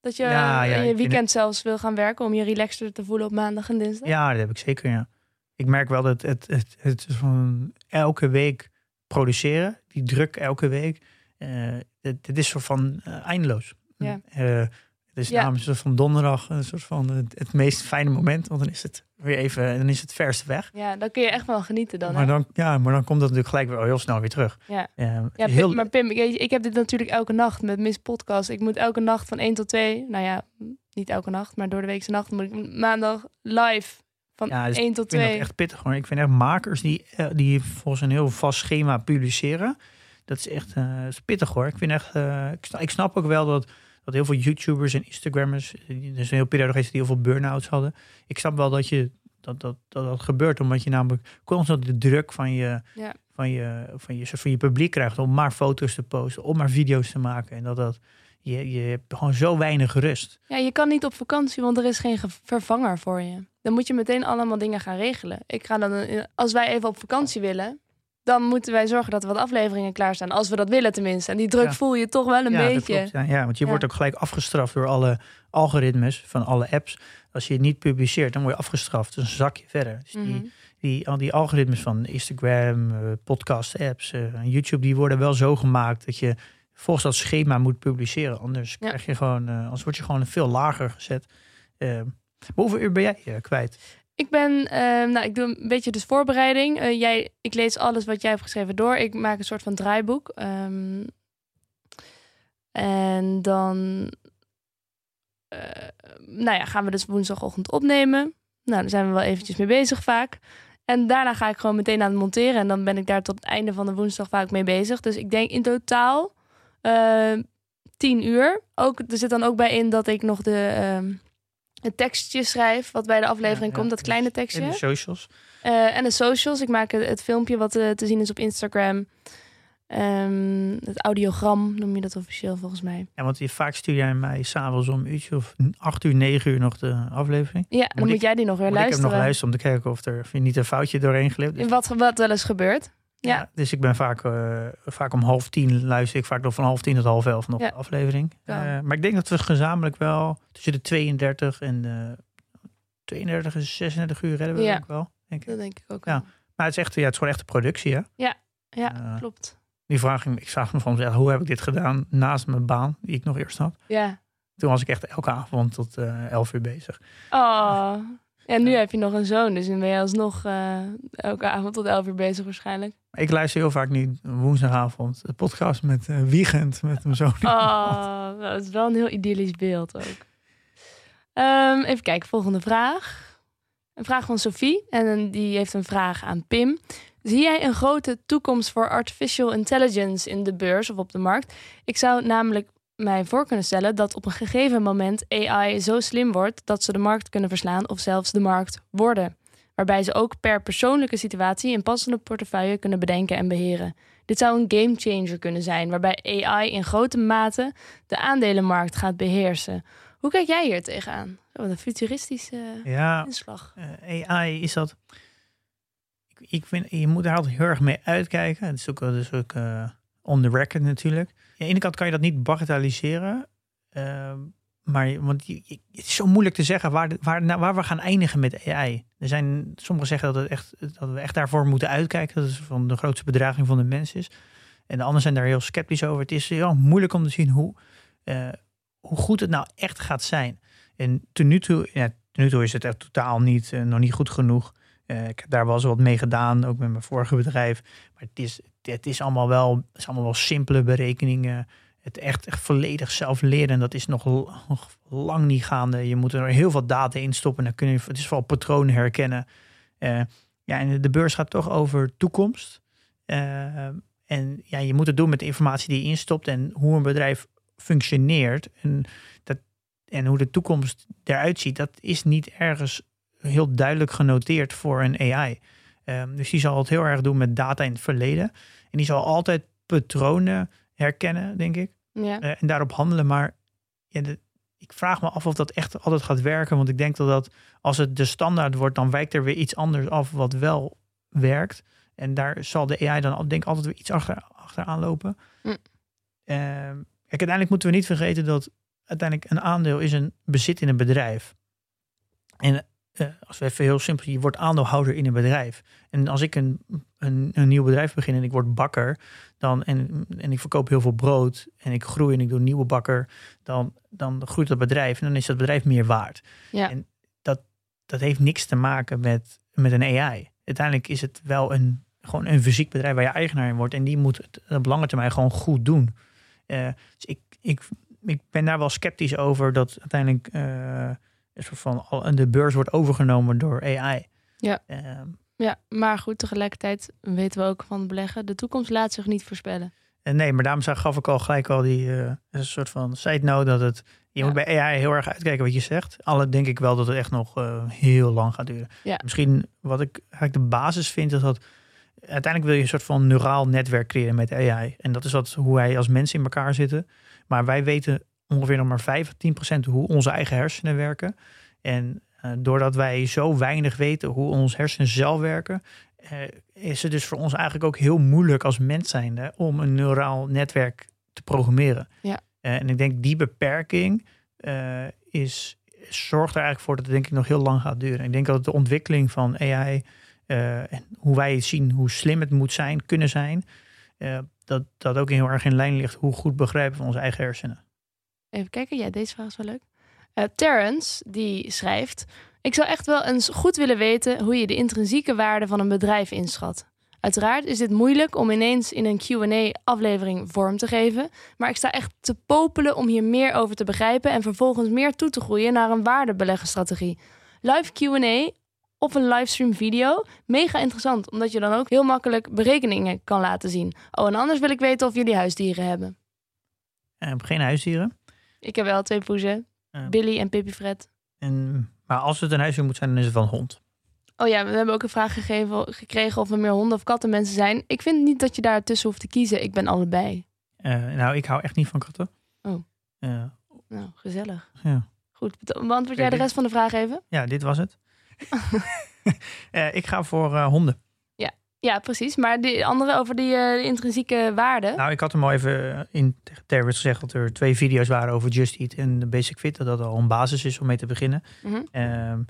Speaker 2: Dat je
Speaker 3: ja, ja,
Speaker 2: in je weekend het... zelfs wil gaan werken om je relaxter te voelen op maandag en dinsdag?
Speaker 3: Ja, dat heb ik zeker, ja. Ik merk wel dat het, het, het, het van elke week produceren, die druk elke week, uh, het, het, is soort van uh, eindeloos.
Speaker 2: Ja.
Speaker 3: Het is ja. soort van donderdag een soort van het, het, meest fijne moment, want dan is het weer even, dan is het verste weg.
Speaker 2: Ja, dan kun je echt wel genieten dan.
Speaker 3: Maar dan, ja, maar dan komt dat natuurlijk gelijk weer heel snel weer terug.
Speaker 2: Ja, ja, ja heel... maar Pim, ik, ik, heb dit natuurlijk elke nacht met Miss Podcast. Ik moet elke nacht van 1 tot 2, nou ja, niet elke nacht, maar door de weekse nacht moet ik maandag live van
Speaker 3: ja, dus
Speaker 2: 1 tot 2.
Speaker 3: Ik vind dat echt pittig hoor. Ik vind echt makers die, die volgens een heel vast schema publiceren. Dat is echt uh, is pittig hoor. Ik vind echt, uh, ik, ik snap ook wel dat dat heel veel YouTubers en Instagrammers, er is een heel periode geweest die heel veel burn-outs hadden. Ik snap wel dat je dat, dat, dat, dat gebeurt, omdat je namelijk constant de druk van je,
Speaker 2: ja.
Speaker 3: van, je, van, je, van je publiek krijgt om maar foto's te posten, om maar video's te maken. En dat dat, je, je hebt gewoon zo weinig rust.
Speaker 2: Ja, je kan niet op vakantie, want er is geen vervanger voor je. Dan moet je meteen allemaal dingen gaan regelen. Ik ga dan, als wij even op vakantie willen, dan moeten wij zorgen dat er wat afleveringen klaarstaan. Als we dat willen tenminste. En die druk ja. voel je toch wel een
Speaker 3: ja,
Speaker 2: beetje.
Speaker 3: Klopt, ja. ja, want je wordt ook gelijk afgestraft door alle algoritmes van alle apps. Als je het niet publiceert, dan word je afgestraft. Dus een zakje verder. Dus
Speaker 2: mm -hmm.
Speaker 3: die, die, al die algoritmes van Instagram, uh, podcast apps, uh, YouTube, die worden wel zo gemaakt dat je volgens dat schema moet publiceren. Anders krijg je gewoon, uh, anders word je gewoon veel lager gezet. hoeveel uur ben jij kwijt?
Speaker 2: Ik ben, uh, nou, ik doe een beetje dus voorbereiding. Uh, jij, ik lees alles wat jij hebt geschreven door. Ik maak een soort van draaiboek. Um, en dan, uh, nou ja, gaan we dus woensdagochtend opnemen. Nou, daar zijn we wel eventjes mee bezig vaak. En daarna ga ik gewoon meteen aan het monteren. En dan ben ik daar tot het einde van de woensdag vaak mee bezig. Dus ik denk in totaal tien uur. Ook, er zit dan ook bij in dat ik nog de een tekstje schrijf wat bij de aflevering komt, dat kleine tekstje.
Speaker 3: En de socials.
Speaker 2: Uh, en de socials. Ik maak het, het filmpje wat uh, te zien is op Instagram. Um, het audiogram noem je dat officieel volgens mij.
Speaker 3: Ja, want je, vaak stuur jij mij s'avonds om uurtje of acht uur, negen uur nog de aflevering.
Speaker 2: Ja, dan moet, moet jij die nog weer luisteren.
Speaker 3: Ik heb nog luisteren om te kijken of er of je niet een foutje doorheen glipt.
Speaker 2: Wat, wat wel eens gebeurt. Ja.
Speaker 3: dus ik ben vaak, uh, vaak om half tien luister ik vaak nog van half tien tot half elf nog de aflevering. Uh, maar ik denk dat we gezamenlijk wel tussen de 32 en de 32 en 36 uur redden we
Speaker 2: ja.
Speaker 3: ook wel. Denk ik.
Speaker 2: Dat denk ik ook
Speaker 3: ja. Maar het is echt, ja, het is gewoon echt een productie, hè?
Speaker 2: Ja, ja uh, klopt.
Speaker 3: Die vraag, ik vraag me van hoe heb ik dit gedaan naast mijn baan, die ik nog eerst had?
Speaker 2: Ja.
Speaker 3: Toen was ik echt elke avond tot uh, 11 uur bezig.
Speaker 2: Oh, ja, nu heb je nog een zoon, dus dan ben je alsnog uh, elke avond tot 11 uur bezig waarschijnlijk.
Speaker 3: Ik luister heel vaak nu woensdagavond de podcast met uh, Wiegend, met mijn zoon.
Speaker 2: Oh, dat is wel een heel idyllisch beeld ook. Um, even kijken, volgende vraag. Een vraag van Sophie en die heeft een vraag aan Pim. Zie jij een grote toekomst voor artificial intelligence in de beurs of op de markt? Ik zou namelijk mij voor kunnen stellen dat op een gegeven moment AI zo slim wordt dat ze de markt kunnen verslaan of zelfs de markt worden. Waarbij ze ook per persoonlijke situatie een passende portefeuille kunnen bedenken en beheren. Dit zou een game changer kunnen zijn, waarbij AI in grote mate de aandelenmarkt gaat beheersen. Hoe kijk jij hier tegenaan? Wat een futuristische ja, inslag.
Speaker 3: Uh, AI is dat. Ik, ik vind, je moet daar altijd heel erg mee uitkijken. Het is ook, dus ook uh, on the record natuurlijk. De ene kant kan je dat niet bagatelliseren. Uh, maar want je, het is zo moeilijk te zeggen waar, waar, waar we gaan eindigen met AI. Er zijn sommigen zeggen dat, het echt, dat we echt daarvoor moeten uitkijken. Dat het van de grootste bedreiging van de mens is. En de anderen zijn daar heel sceptisch over. Het is heel moeilijk om te zien hoe, uh, hoe goed het nou echt gaat zijn. En ten nu toe, ja, nu toe is het echt totaal niet, uh, nog niet goed genoeg. Uh, ik heb daar wel eens wat mee gedaan, ook met mijn vorige bedrijf. Maar het is, het is, allemaal, wel, is allemaal wel simpele berekeningen. Het echt, echt volledig zelf leren, dat is nog, lang niet gaande. Je moet er heel veel data in stoppen. Dan kun je, het is vooral patronen herkennen. Uh, ja, en de beurs gaat toch over toekomst. en ja, je moet het doen met de informatie die je instopt en hoe een bedrijf functioneert en, dat, en hoe de toekomst eruit ziet, dat is niet ergens heel duidelijk genoteerd voor een AI. Um, dus die zal het heel erg doen met data in het verleden. En die zal altijd patronen herkennen, denk ik. Ja. Uh, en daarop handelen. Maar ja, de, ik vraag me af of dat echt altijd gaat werken. Want ik denk dat, dat als het de standaard wordt, dan wijkt er weer iets anders af wat wel werkt. En daar zal de AI dan denk ik altijd weer iets achter, achteraan lopen. Mm. Kijk, uiteindelijk moeten we niet vergeten dat uiteindelijk een aandeel is een bezit in een bedrijf. En uh, als we even heel simpel, je wordt aandeelhouder in een bedrijf. En als ik een, een, een nieuw bedrijf begin en ik word bakker, dan, en, en ik verkoop heel veel brood en ik groei en ik doe een nieuwe bakker, dan, dan groeit dat bedrijf en dan is dat bedrijf meer waard. Ja. En dat, dat heeft niks te maken met, met een AI. Uiteindelijk is het wel een, gewoon een fysiek bedrijf waar je eigenaar in wordt en die moet het op lange termijn gewoon goed doen. Uh, dus ik, ik, ik ben daar wel sceptisch over dat uiteindelijk uh, een soort van al, de beurs wordt overgenomen door AI.
Speaker 2: Ja. Uh, ja, maar goed, tegelijkertijd weten we ook van beleggen, de toekomst laat zich niet voorspellen.
Speaker 3: nee, maar daarom gaf ik al gelijk al die een soort van side note dat het je moet bij AI heel erg uitkijken wat je zegt. Alle denk ik wel dat het echt nog heel lang gaat duren. Ja. Misschien wat ik eigenlijk de basis vind, is dat uiteindelijk wil je een soort van neuraal netwerk creëren met AI. En dat is wat, hoe wij als mensen in elkaar zitten. Maar wij weten ongeveer nog maar 5 of 10 procent hoe onze eigen hersenen werken. En uh, doordat wij zo weinig weten hoe onze hersenen zelf werken, uh, is het dus voor ons eigenlijk ook heel moeilijk als mens zijnde om een neuraal netwerk te programmeren. Ja. Uh, en ik denk die beperking is, zorgt er eigenlijk voor dat het denk ik nog heel lang gaat duren. Ik denk dat de ontwikkeling van AI en hoe wij zien hoe slim het moet zijn, kunnen zijn, dat dat ook heel erg in lijn ligt hoe goed begrijpen we onze eigen hersenen.
Speaker 2: Even kijken, ja, deze vraag is wel leuk. Uh, Terrence, die schrijft: Ik zou echt wel eens goed willen weten hoe je de intrinsieke waarde van een bedrijf inschat. Uiteraard is dit moeilijk om ineens in een QA-aflevering vorm te geven, maar ik sta echt te popelen om hier meer over te begrijpen en vervolgens meer toe te groeien naar een waardebeleggenstrategie. Live QA of een livestream video. Mega interessant, omdat je dan ook heel makkelijk berekeningen kan laten zien. Oh, en anders wil ik weten of jullie huisdieren hebben.
Speaker 3: Uh, geen huisdieren.
Speaker 2: Ik heb wel twee poezen. Uh, Billy en Pippi Fred.
Speaker 3: En, maar als het een huisdier moet zijn, dan is het van hond.
Speaker 2: Oh ja, we hebben ook een vraag gegeven, gekregen of er meer honden of katten mensen zijn. Ik vind niet dat je daar tussen hoeft te kiezen. Ik ben allebei.
Speaker 3: Uh, nou, ik hou echt niet van katten.
Speaker 2: Oh. nou, gezellig. Ja. Goed, beantwoord jij de rest van de vraag even?
Speaker 3: Ja, dit was het. uh, ik ga voor uh, honden.
Speaker 2: Ja. precies. Maar die andere over die uh, intrinsieke waarde.
Speaker 3: Nou, ik had hem al even in Terwit gezegd dat er twee video's waren over Just Eat en de Basic Fit. Dat dat al een basis is om mee te beginnen. Mm -hmm.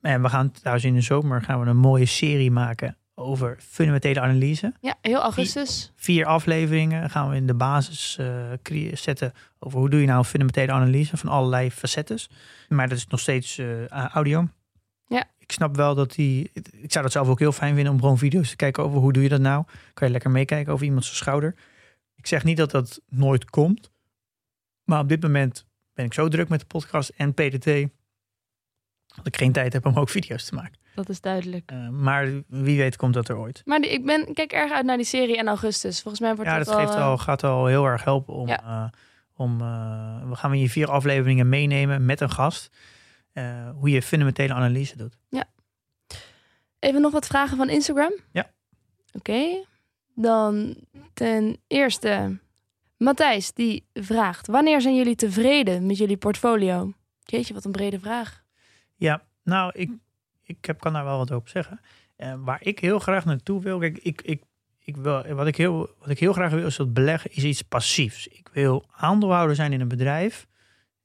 Speaker 3: en we gaan trouwens in de zomer gaan we een mooie serie maken over fundamentele analyse.
Speaker 2: Ja, heel augustus.
Speaker 3: Vier afleveringen gaan we in de basis uh, zetten over hoe doe je nou een fundamentele analyse van allerlei facetten. Maar dat is nog steeds uh, audio.
Speaker 2: Ja.
Speaker 3: Ik snap wel dat die. Ik zou dat zelf ook heel fijn vinden om gewoon video's te kijken over hoe doe je dat nou. Kan je lekker meekijken over iemands schouder. Ik zeg niet dat dat nooit komt. Maar op dit moment ben ik zo druk met de podcast en PDT. Dat ik geen tijd heb om ook video's te maken.
Speaker 2: Dat is duidelijk.
Speaker 3: Uh, maar wie weet komt dat er ooit.
Speaker 2: Maar ik ben, kijk erg uit naar die serie in augustus. Volgens mij wordt
Speaker 3: ja,
Speaker 2: dat,
Speaker 3: dat geeft al, gaat al heel erg helpen om.
Speaker 2: Ja.
Speaker 3: Uh, om uh, we gaan we je vier afleveringen meenemen met een gast. Hoe je fundamentele analyse doet.
Speaker 2: Ja. Even nog wat vragen van Instagram.
Speaker 3: Ja.
Speaker 2: Oké. Dan ten eerste, Matthijs die vraagt: Wanneer zijn jullie tevreden met jullie portfolio? Jeetje, wat een brede vraag.
Speaker 3: Ja, nou, ik, ik heb, kan daar wel wat over zeggen. Uh, waar ik heel graag naartoe wil, kijk, ik, ik, ik wil, wat, ik heel, wat ik heel graag wil is dat beleggen is iets passiefs. Ik wil aandeelhouder zijn in een bedrijf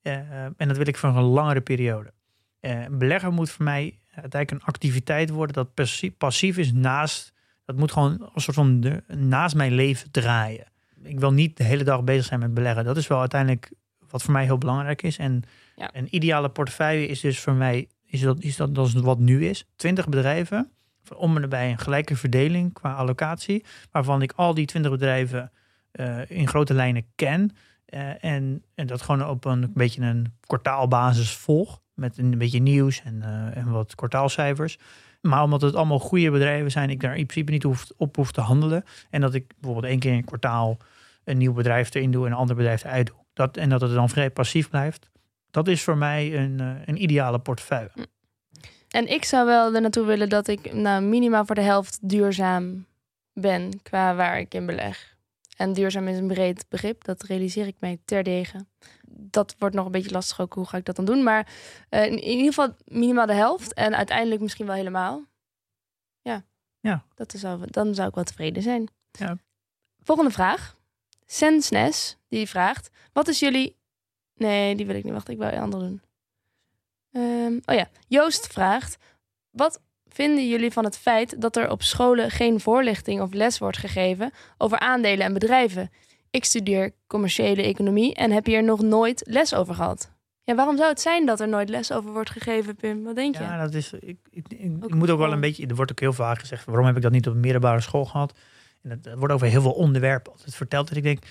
Speaker 3: uh, en dat wil ik voor een langere periode. Uh, beleggen moet voor mij uiteindelijk een activiteit worden dat passief, passief is naast, dat moet gewoon een soort van de, naast mijn leven draaien. Ik wil niet de hele dag bezig zijn met beleggen. Dat is wel uiteindelijk wat voor mij heel belangrijk is. En
Speaker 2: ja.
Speaker 3: een ideale portefeuille is dus voor mij is dat, is dat, dat is wat nu is. 20 bedrijven, om en erbij een gelijke verdeling qua allocatie, waarvan ik al die 20 bedrijven uh, in grote lijnen ken. Uh, en, en dat gewoon op een, beetje een kwartaalbasis volg. Met een beetje nieuws en, uh, en wat kwartaalcijfers. Maar omdat het allemaal goede bedrijven zijn, ik daar in principe niet hoef, op hoef te handelen. En dat ik bijvoorbeeld één keer in een kwartaal een nieuw bedrijf erin doe en een ander bedrijf eruit doe. Dat, en dat het dan vrij passief blijft. Dat is voor mij een, een ideale portefeuille.
Speaker 2: En ik zou wel er naartoe willen dat ik nou, minimaal voor de helft duurzaam ben qua waar ik in beleg. En duurzaam is een breed begrip, dat realiseer ik mij terdege. Dat wordt nog een beetje lastig ook, hoe ga ik dat dan doen? Maar uh, in, in, ieder geval minimaal de helft en uiteindelijk misschien wel helemaal. Ja,
Speaker 3: ja.
Speaker 2: Dat zou, dan zou ik wel tevreden zijn.
Speaker 3: Ja.
Speaker 2: Volgende vraag. Sensnes, die vraagt, wat is jullie... Nee, die wil ik niet. Wacht, ik wil een ander doen. Um, oh ja, Joost vraagt: Wat vinden jullie van het feit dat er op scholen geen voorlichting of les wordt gegeven over aandelen en bedrijven? Ik studeer commerciële economie en heb hier nog nooit les over gehad. Ja, waarom zou het zijn dat er nooit les over wordt gegeven, Pim? Wat denk je?
Speaker 3: Ja, dat is. Ik, ik, ik, ik moet ook wel een beetje. Er wordt ook heel vaak gezegd: waarom heb ik dat niet op een middelbare school gehad? En het wordt over heel veel onderwerpen altijd verteld. Dat ik denk,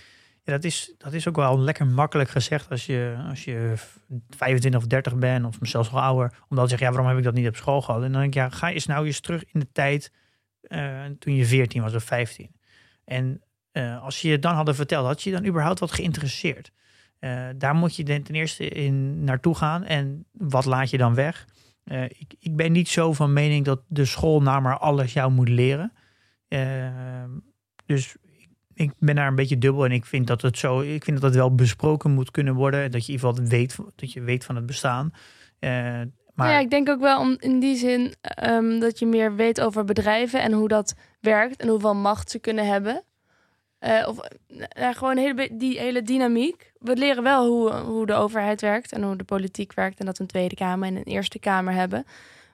Speaker 3: ja, dat is, dat is ook wel lekker makkelijk gezegd als je, als je 25 of 30 bent, of zelfs wel ouder. Om dan te zeggen, ja, waarom heb ik dat niet op school gehad? En dan denk ik, ja, ga eens nou eens terug in de tijd uh, toen je 14 was of 15. En uh, als je het dan hadden verteld, had je dan überhaupt wat geïnteresseerd? Uh, daar moet je ten eerste in naartoe gaan. En wat laat je dan weg? ik, ik ben niet zo van mening dat de school nou maar alles jou moet leren. dus ik ben daar een beetje dubbel en ik vind dat het zo, ik vind dat het wel besproken moet kunnen worden. Dat je in ieder geval weet, dat je weet van het bestaan. Uh, maar...
Speaker 2: Ja, ik denk ook wel om in die zin um, dat je meer weet over bedrijven en hoe dat werkt en hoeveel macht ze kunnen hebben. Uh, of uh, gewoon hele, die hele dynamiek. We leren wel hoe, hoe de overheid werkt en hoe de politiek werkt. En dat we een Tweede Kamer en een Eerste Kamer hebben.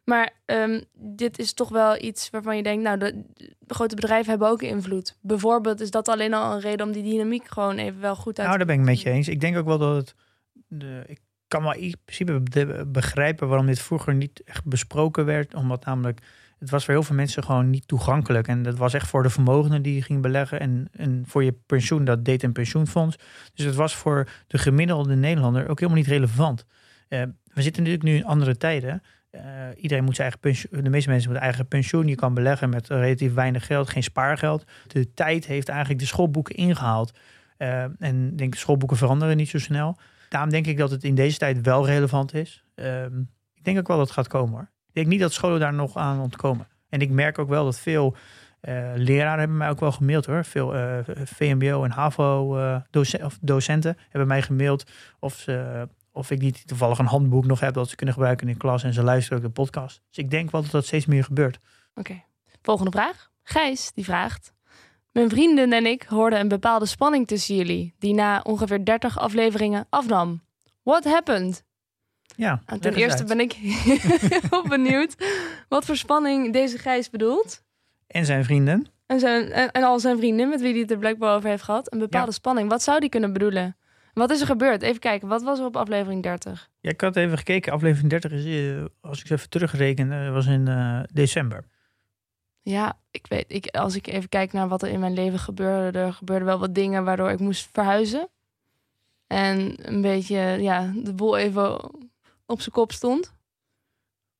Speaker 2: Maar um, dit is toch wel iets waarvan je denkt, nou, de, de, grote bedrijven hebben ook invloed. Bijvoorbeeld is dat alleen al een reden om die dynamiek gewoon even wel goed uit
Speaker 3: Nou, daar ben ik met je eens. Ik denk ook wel dat het. De, ik kan wel in principe begrijpen waarom dit vroeger niet echt besproken werd. Omdat namelijk, het was voor heel veel mensen gewoon niet toegankelijk. En dat was echt voor de vermogenden die je ging beleggen. En, en voor je pensioen, dat deed een pensioenfonds. Dus het was voor de gemiddelde Nederlander ook helemaal niet relevant. Uh, we zitten natuurlijk nu in andere tijden. Uh, iedereen moet zijn eigen pensioen, de meeste mensen moeten eigen pensioen. Je kan beleggen met relatief weinig geld, geen spaargeld. De tijd heeft eigenlijk de schoolboeken ingehaald. Uh, en ik denk, schoolboeken veranderen niet zo snel. Daarom denk ik dat het in deze tijd wel relevant is. Uh, ik denk ook wel dat het gaat komen hoor. Ik denk niet dat scholen daar nog aan ontkomen. En ik merk ook wel dat veel uh, leraren hebben mij ook wel gemaild hoor. Veel VMBO en HAVO docenten, of docenten hebben mij gemaild of ze of ik niet toevallig een handboek nog heb dat ze kunnen gebruiken in klas en ze luisteren ook de podcast. Dus ik denk wel dat dat steeds meer gebeurt.
Speaker 2: Oké. Volgende vraag. Gijs die vraagt. Mijn vrienden en ik hoorden een bepaalde spanning tussen jullie, die na ongeveer 30 afleveringen afnam. What happened?
Speaker 3: Ja,
Speaker 2: nou, ten eerste ben ik heel benieuwd wat voor spanning deze Gijs bedoelt.
Speaker 3: En zijn vrienden.
Speaker 2: En, zijn, en, en al zijn vrienden met wie hij het er blijkbaar over heeft gehad. Een bepaalde
Speaker 3: Ja.
Speaker 2: spanning. Wat zou die kunnen bedoelen? Wat is er gebeurd? Even kijken, wat was er op aflevering 30?
Speaker 3: Ja, ik had even gekeken. Aflevering 30 is, eh, als ik ze even terugreken, was in eh, december.
Speaker 2: Ja, ik weet, ik, als ik even kijk naar wat er in mijn leven gebeurde, er gebeurden wel wat dingen waardoor ik moest verhuizen. En een beetje, ja, de boel even op zijn kop stond.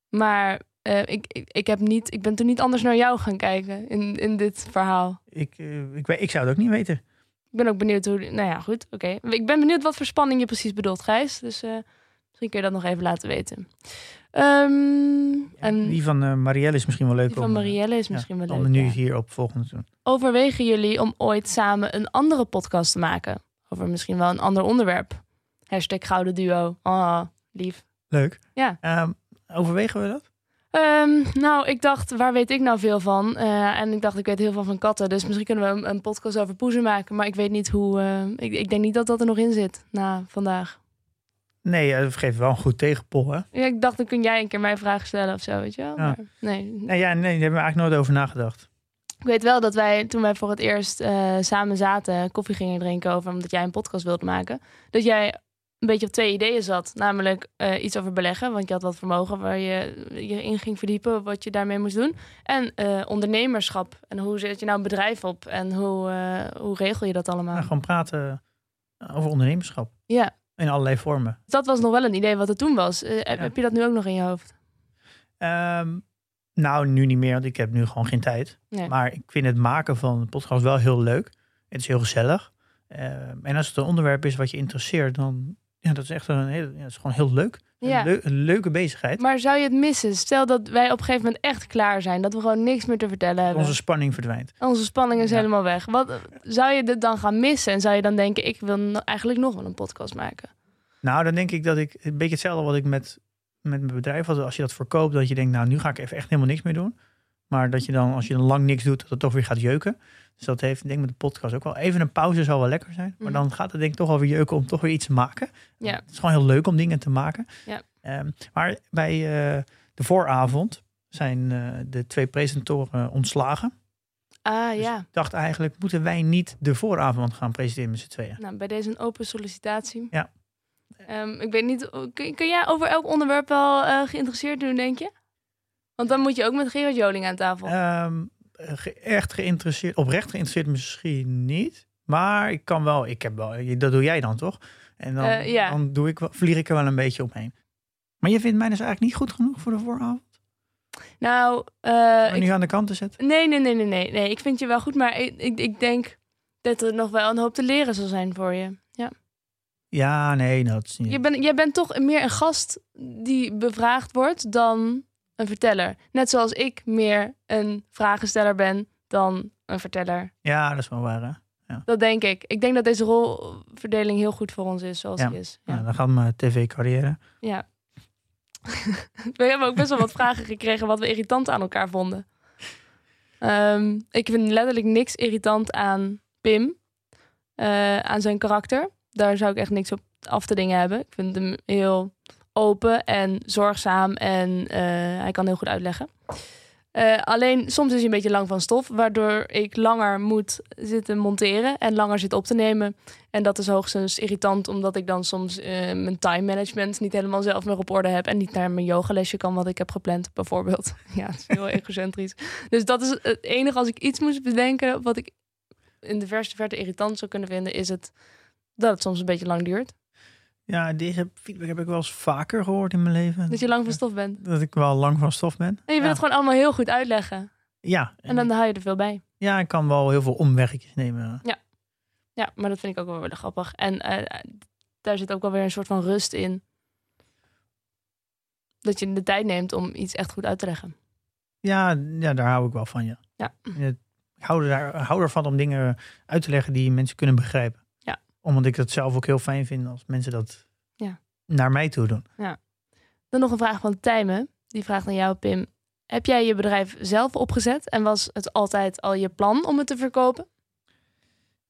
Speaker 2: Maar eh, ik, ik, ik, heb niet, ik ben toen niet anders naar jou gaan kijken in, in dit verhaal.
Speaker 3: Ik, eh, ik, ik zou het ook niet weten.
Speaker 2: Ik ben ook benieuwd hoe. Nou ja, goed. Oké. Ik ben benieuwd wat voor spanning je precies bedoelt, Gijs. Dus eh, misschien kun je dat nog even laten weten. Ehm, en
Speaker 3: Die van Marielle is misschien wel leuk
Speaker 2: die van
Speaker 3: om,
Speaker 2: Marielle is
Speaker 3: ja,
Speaker 2: misschien wel
Speaker 3: om
Speaker 2: leuk.
Speaker 3: nu
Speaker 2: ja.
Speaker 3: hier op volgende te doen.
Speaker 2: Overwegen jullie om ooit samen een andere podcast te maken? Over misschien wel een ander onderwerp. Hashtag Gouden Duo. Oh, lief.
Speaker 3: Leuk.
Speaker 2: Ja.
Speaker 3: Ehm, overwegen we dat?
Speaker 2: Ehm, nou, ik dacht, waar weet ik nou veel van? Eh, en ik dacht, ik weet heel veel van katten. Dus misschien kunnen we een, een podcast over poezen maken. Maar ik weet niet hoe... eh, ik, ik denk niet dat dat er nog in zit na vandaag.
Speaker 3: Nee, eh, geef wel een goed tegenpol, hè?
Speaker 2: Ja, ik dacht, dan kun jij een keer mij vragen stellen of zo, weet je wel.
Speaker 3: Ja.
Speaker 2: Maar nee.
Speaker 3: Nee, ja, nee, daar hebben we eigenlijk nooit over nagedacht.
Speaker 2: Ik weet wel dat wij, toen wij voor het eerst samen zaten, koffie gingen drinken over, omdat jij een podcast wilde maken, dat jij een beetje op twee ideeën zat. Namelijk eh, iets over beleggen, want je had wat vermogen waar je je in ging verdiepen, wat je daarmee moest doen. En eh, ondernemerschap. En hoe zet je nou een bedrijf op? En hoe, eh, hoe regel je dat allemaal?
Speaker 3: Nou, gewoon praten over ondernemerschap.
Speaker 2: Ja,
Speaker 3: In allerlei vormen.
Speaker 2: dat was nog wel een idee wat er toen was. Heb- Heb je dat nu ook nog in je hoofd?
Speaker 3: Ehm, nou, nu niet meer, want ik heb nu gewoon geen tijd.
Speaker 2: Nee.
Speaker 3: Maar ik vind het maken van een podcast wel heel leuk. Het is heel gezellig. Ehm, en als het een onderwerp is wat je interesseert, dan ja, dat is echt een heel, ja, dat is gewoon heel leuk.
Speaker 2: Ja.
Speaker 3: Een, leu- een leuke bezigheid.
Speaker 2: Maar zou je het missen? Stel dat wij op een gegeven moment echt klaar zijn. Dat we gewoon niks meer te vertellen hebben.
Speaker 3: Onze spanning verdwijnt.
Speaker 2: Onze spanning is
Speaker 3: Ja.
Speaker 2: helemaal weg. Wat, zou je dit dan gaan missen? En zou je dan denken, ik wil no- eigenlijk nog wel een podcast maken?
Speaker 3: Nou, dan denk ik dat ik een beetje hetzelfde wat ik met, met mijn bedrijf had. Als je dat verkoopt, dat je denkt, nou, nu ga ik even echt helemaal niks meer doen. Maar dat je dan, als je dan lang niks doet, dat het toch weer gaat jeuken. Dus dat heeft, denk ik, met de podcast ook wel. Even een pauze zou wel lekker zijn. Maar
Speaker 2: Mhm.
Speaker 3: dan gaat het denk ik toch weer jeuken om toch weer iets te maken.
Speaker 2: Ja.
Speaker 3: Het is gewoon heel leuk om dingen te maken.
Speaker 2: Ja.
Speaker 3: Ehm, maar bij eh, de vooravond zijn eh, de twee presentatoren ontslagen.
Speaker 2: Ah
Speaker 3: Dus
Speaker 2: ja,
Speaker 3: ik dacht eigenlijk, moeten wij niet de vooravond gaan presenteren met z'n tweeën?
Speaker 2: nou, bij deze een open sollicitatie.
Speaker 3: Ja.
Speaker 2: Ehm, ik weet niet, kun, kun jij over elk onderwerp wel eh, geïnteresseerd doen, denk je? Want dan moet je ook met Gerard Joling aan tafel.
Speaker 3: Ehm, ge- echt geïnteresseerd, oprecht geïnteresseerd misschien niet. Maar ik kan wel, ik heb wel, dat doe jij dan toch? En dan,
Speaker 2: Eh, ja.
Speaker 3: dan doe ik, wel- vlieg ik er wel een beetje omheen. Maar je vindt mij dus eigenlijk niet goed genoeg voor de vooravond?
Speaker 2: nou, eh, ik-
Speaker 3: nu aan de kant te zetten?
Speaker 2: nee, nee, nee, nee, nee, nee. Ik vind je wel goed, maar ik, ik, ik denk dat er nog wel een hoop te leren zal zijn voor je. Ja.
Speaker 3: Ja, nee, dat is niet.
Speaker 2: Je bent, jij bent toch meer een gast die bevraagd wordt dan een verteller. Net zoals ik meer een vragensteller ben dan een verteller.
Speaker 3: Ja, dat is wel waar. Hè?
Speaker 2: Dat denk ik. Ik denk dat deze rolverdeling heel goed voor ons is zoals
Speaker 3: Ja.
Speaker 2: die is.
Speaker 3: Ja.
Speaker 2: Ja.
Speaker 3: dan gaat mijn tv-carrière.
Speaker 2: ja. we hebben ook best wel wat vragen gekregen wat we irritant aan elkaar vonden. Ehm, ik vind letterlijk niks irritant aan Pim. eh, aan zijn karakter. Daar zou ik echt niks op af te dingen hebben. Ik vind hem heel open en zorgzaam en eh, hij kan heel goed uitleggen. Eh, alleen soms is hij een beetje lang van stof, waardoor ik langer moet zitten monteren en langer zit op te nemen. En dat is hoogstens irritant, omdat ik dan soms eh, mijn time management niet helemaal zelf meer op orde heb en niet naar mijn yogalesje kan wat ik heb gepland, bijvoorbeeld. Ja, is heel egocentrisch. Dus dat is het enige als ik iets moest bedenken wat ik in de verste verte irritant zou kunnen vinden, is het dat het soms een beetje lang duurt.
Speaker 3: Ja, deze feedback heb ik wel eens vaker gehoord in mijn leven.
Speaker 2: Dat je lang van stof bent.
Speaker 3: Dat ik wel lang van stof ben.
Speaker 2: En je wil
Speaker 3: ja.
Speaker 2: het gewoon allemaal heel goed uitleggen.
Speaker 3: Ja,
Speaker 2: En dan hou je er veel bij.
Speaker 3: ja, ik kan wel heel veel omweggetjes nemen.
Speaker 2: Ja, maar dat vind ik ook wel weer grappig. En eh, daar zit ook wel weer een soort van rust in. Dat je de tijd neemt om iets echt goed uit te leggen.
Speaker 3: Ja, ja daar hou ik wel van, ja.
Speaker 2: Ja.
Speaker 3: Ik hou, er, hou ervan om dingen uit te leggen die mensen kunnen begrijpen.
Speaker 2: Ja.
Speaker 3: Omdat ik dat zelf ook heel fijn vind als mensen dat
Speaker 2: Ja.
Speaker 3: naar mij toe doen.
Speaker 2: Dan nog een vraag van Tijmen. Die vraagt aan jou, Pim. Heb jij je bedrijf zelf opgezet? En was het altijd al je plan om het te verkopen?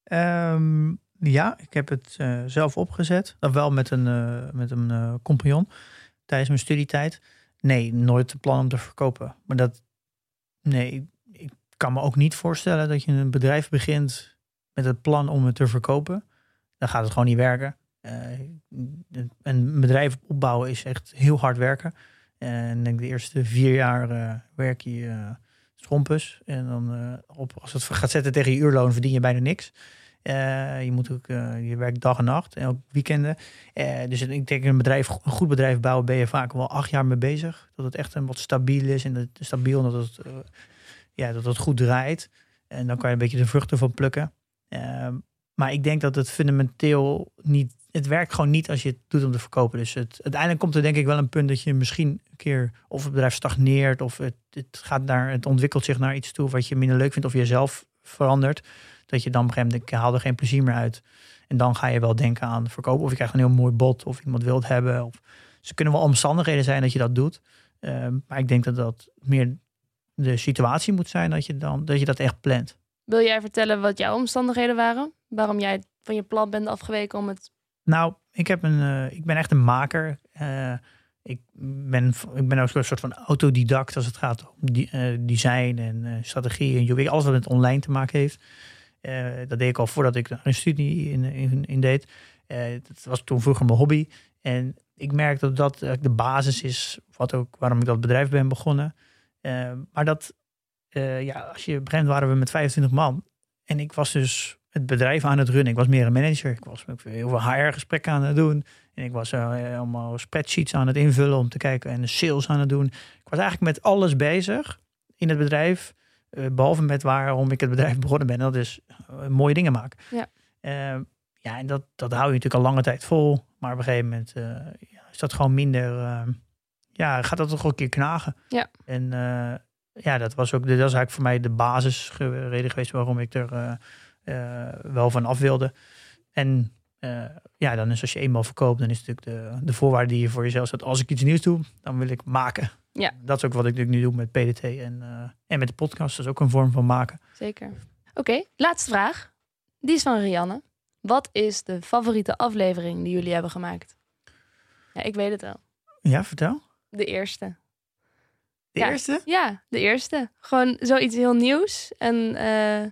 Speaker 3: Ehm, ja, ik heb het eh, zelf opgezet. Dat wel met een, eh, met een eh, compagnon tijdens mijn studietijd. Nee, nooit het plan om te verkopen. Maar dat, nee, ik kan me ook niet voorstellen dat je een bedrijf begint met het plan om het te verkopen. Dan gaat het gewoon niet werken. Uh, een bedrijf opbouwen is echt heel hard werken. En denk de eerste vier jaar uh, werk je uh, schompus. En dan op, als het gaat zetten tegen je uurloon verdien je bijna niks. je moet ook, je werkt dag en nacht en ook weekenden. dus ik denk een bedrijf, een goed bedrijf bouwen ben je vaak wel acht jaar mee bezig. Dat het echt een wat stabiel is en dat stabiel dat het, ja, dat het goed draait. En dan kan je een beetje de vruchten van plukken. Maar ik denk dat het fundamenteel niet. Het werkt gewoon niet als je het doet om te verkopen. Dus het, uiteindelijk komt er denk ik wel een punt dat je misschien een keer. of het bedrijf stagneert. of het, het, gaat naar, het ontwikkelt zich naar iets toe wat je minder leuk vindt. of jezelf verandert. Dat je dan op een gegeven moment. ik haal er geen plezier meer uit. En dan ga je wel denken aan verkopen. Of je krijgt een heel mooi bod. of iemand wil het hebben. Of, ze kunnen wel omstandigheden zijn dat je dat doet. Ehm, maar ik denk dat dat meer de situatie moet zijn dat je, dan, dat, je dat echt plant.
Speaker 2: Wil jij vertellen wat jouw omstandigheden waren? Waarom jij van je plan bent afgeweken om het.
Speaker 3: Nou, ik, heb een, uh, ik ben echt een maker. Uh, ik, ben, ik ben ook een soort van autodidact als het gaat om die, uh, design en strategie en UX. Alles wat met online te maken heeft. dat deed ik al voordat ik een studie in, in, in deed. dat was toen vroeger mijn hobby. En ik merk dat dat de basis is wat ook, waarom ik dat bedrijf ben begonnen. maar dat, ja, als je begint waren we met 25 man. En ik was dus het bedrijf aan het runnen. Ik was meer een manager. Ik was heel veel HR-gesprekken aan het doen. En ik was uh, allemaal spreadsheets aan het invullen om te kijken en de sales aan het doen. Ik was eigenlijk met alles bezig in het bedrijf. Uh, behalve met waarom ik het bedrijf begonnen ben. Dat is mooie dingen maken.
Speaker 2: Ja,
Speaker 3: ehm, ja en dat, dat hou je natuurlijk al lange tijd vol. Maar op een gegeven moment ja, is dat gewoon minder. Ehm, ja, gaat dat toch een keer knagen.
Speaker 2: Ja.
Speaker 3: En ja, dat was ook dat was eigenlijk voor mij de basisreden geweest waarom ik er eh, wel van af wilde. En eh, ja, dan is als je eenmaal verkoopt, dan is natuurlijk de, de voorwaarde die je voor jezelf zet. Als ik iets nieuws doe, dan wil ik maken.
Speaker 2: Ja.
Speaker 3: Dat is ook wat ik natuurlijk nu doe met PDT en, uh, en met de podcast. Dat is ook een vorm van maken.
Speaker 2: Zeker. Oké, laatste vraag. Die is van Rianne. Wat is de favoriete aflevering die jullie hebben gemaakt? Ja, ik weet het wel.
Speaker 3: Ja, vertel.
Speaker 2: De eerste.
Speaker 3: De eerste?
Speaker 2: Ja, de eerste. Gewoon zoiets heel nieuws. En uh,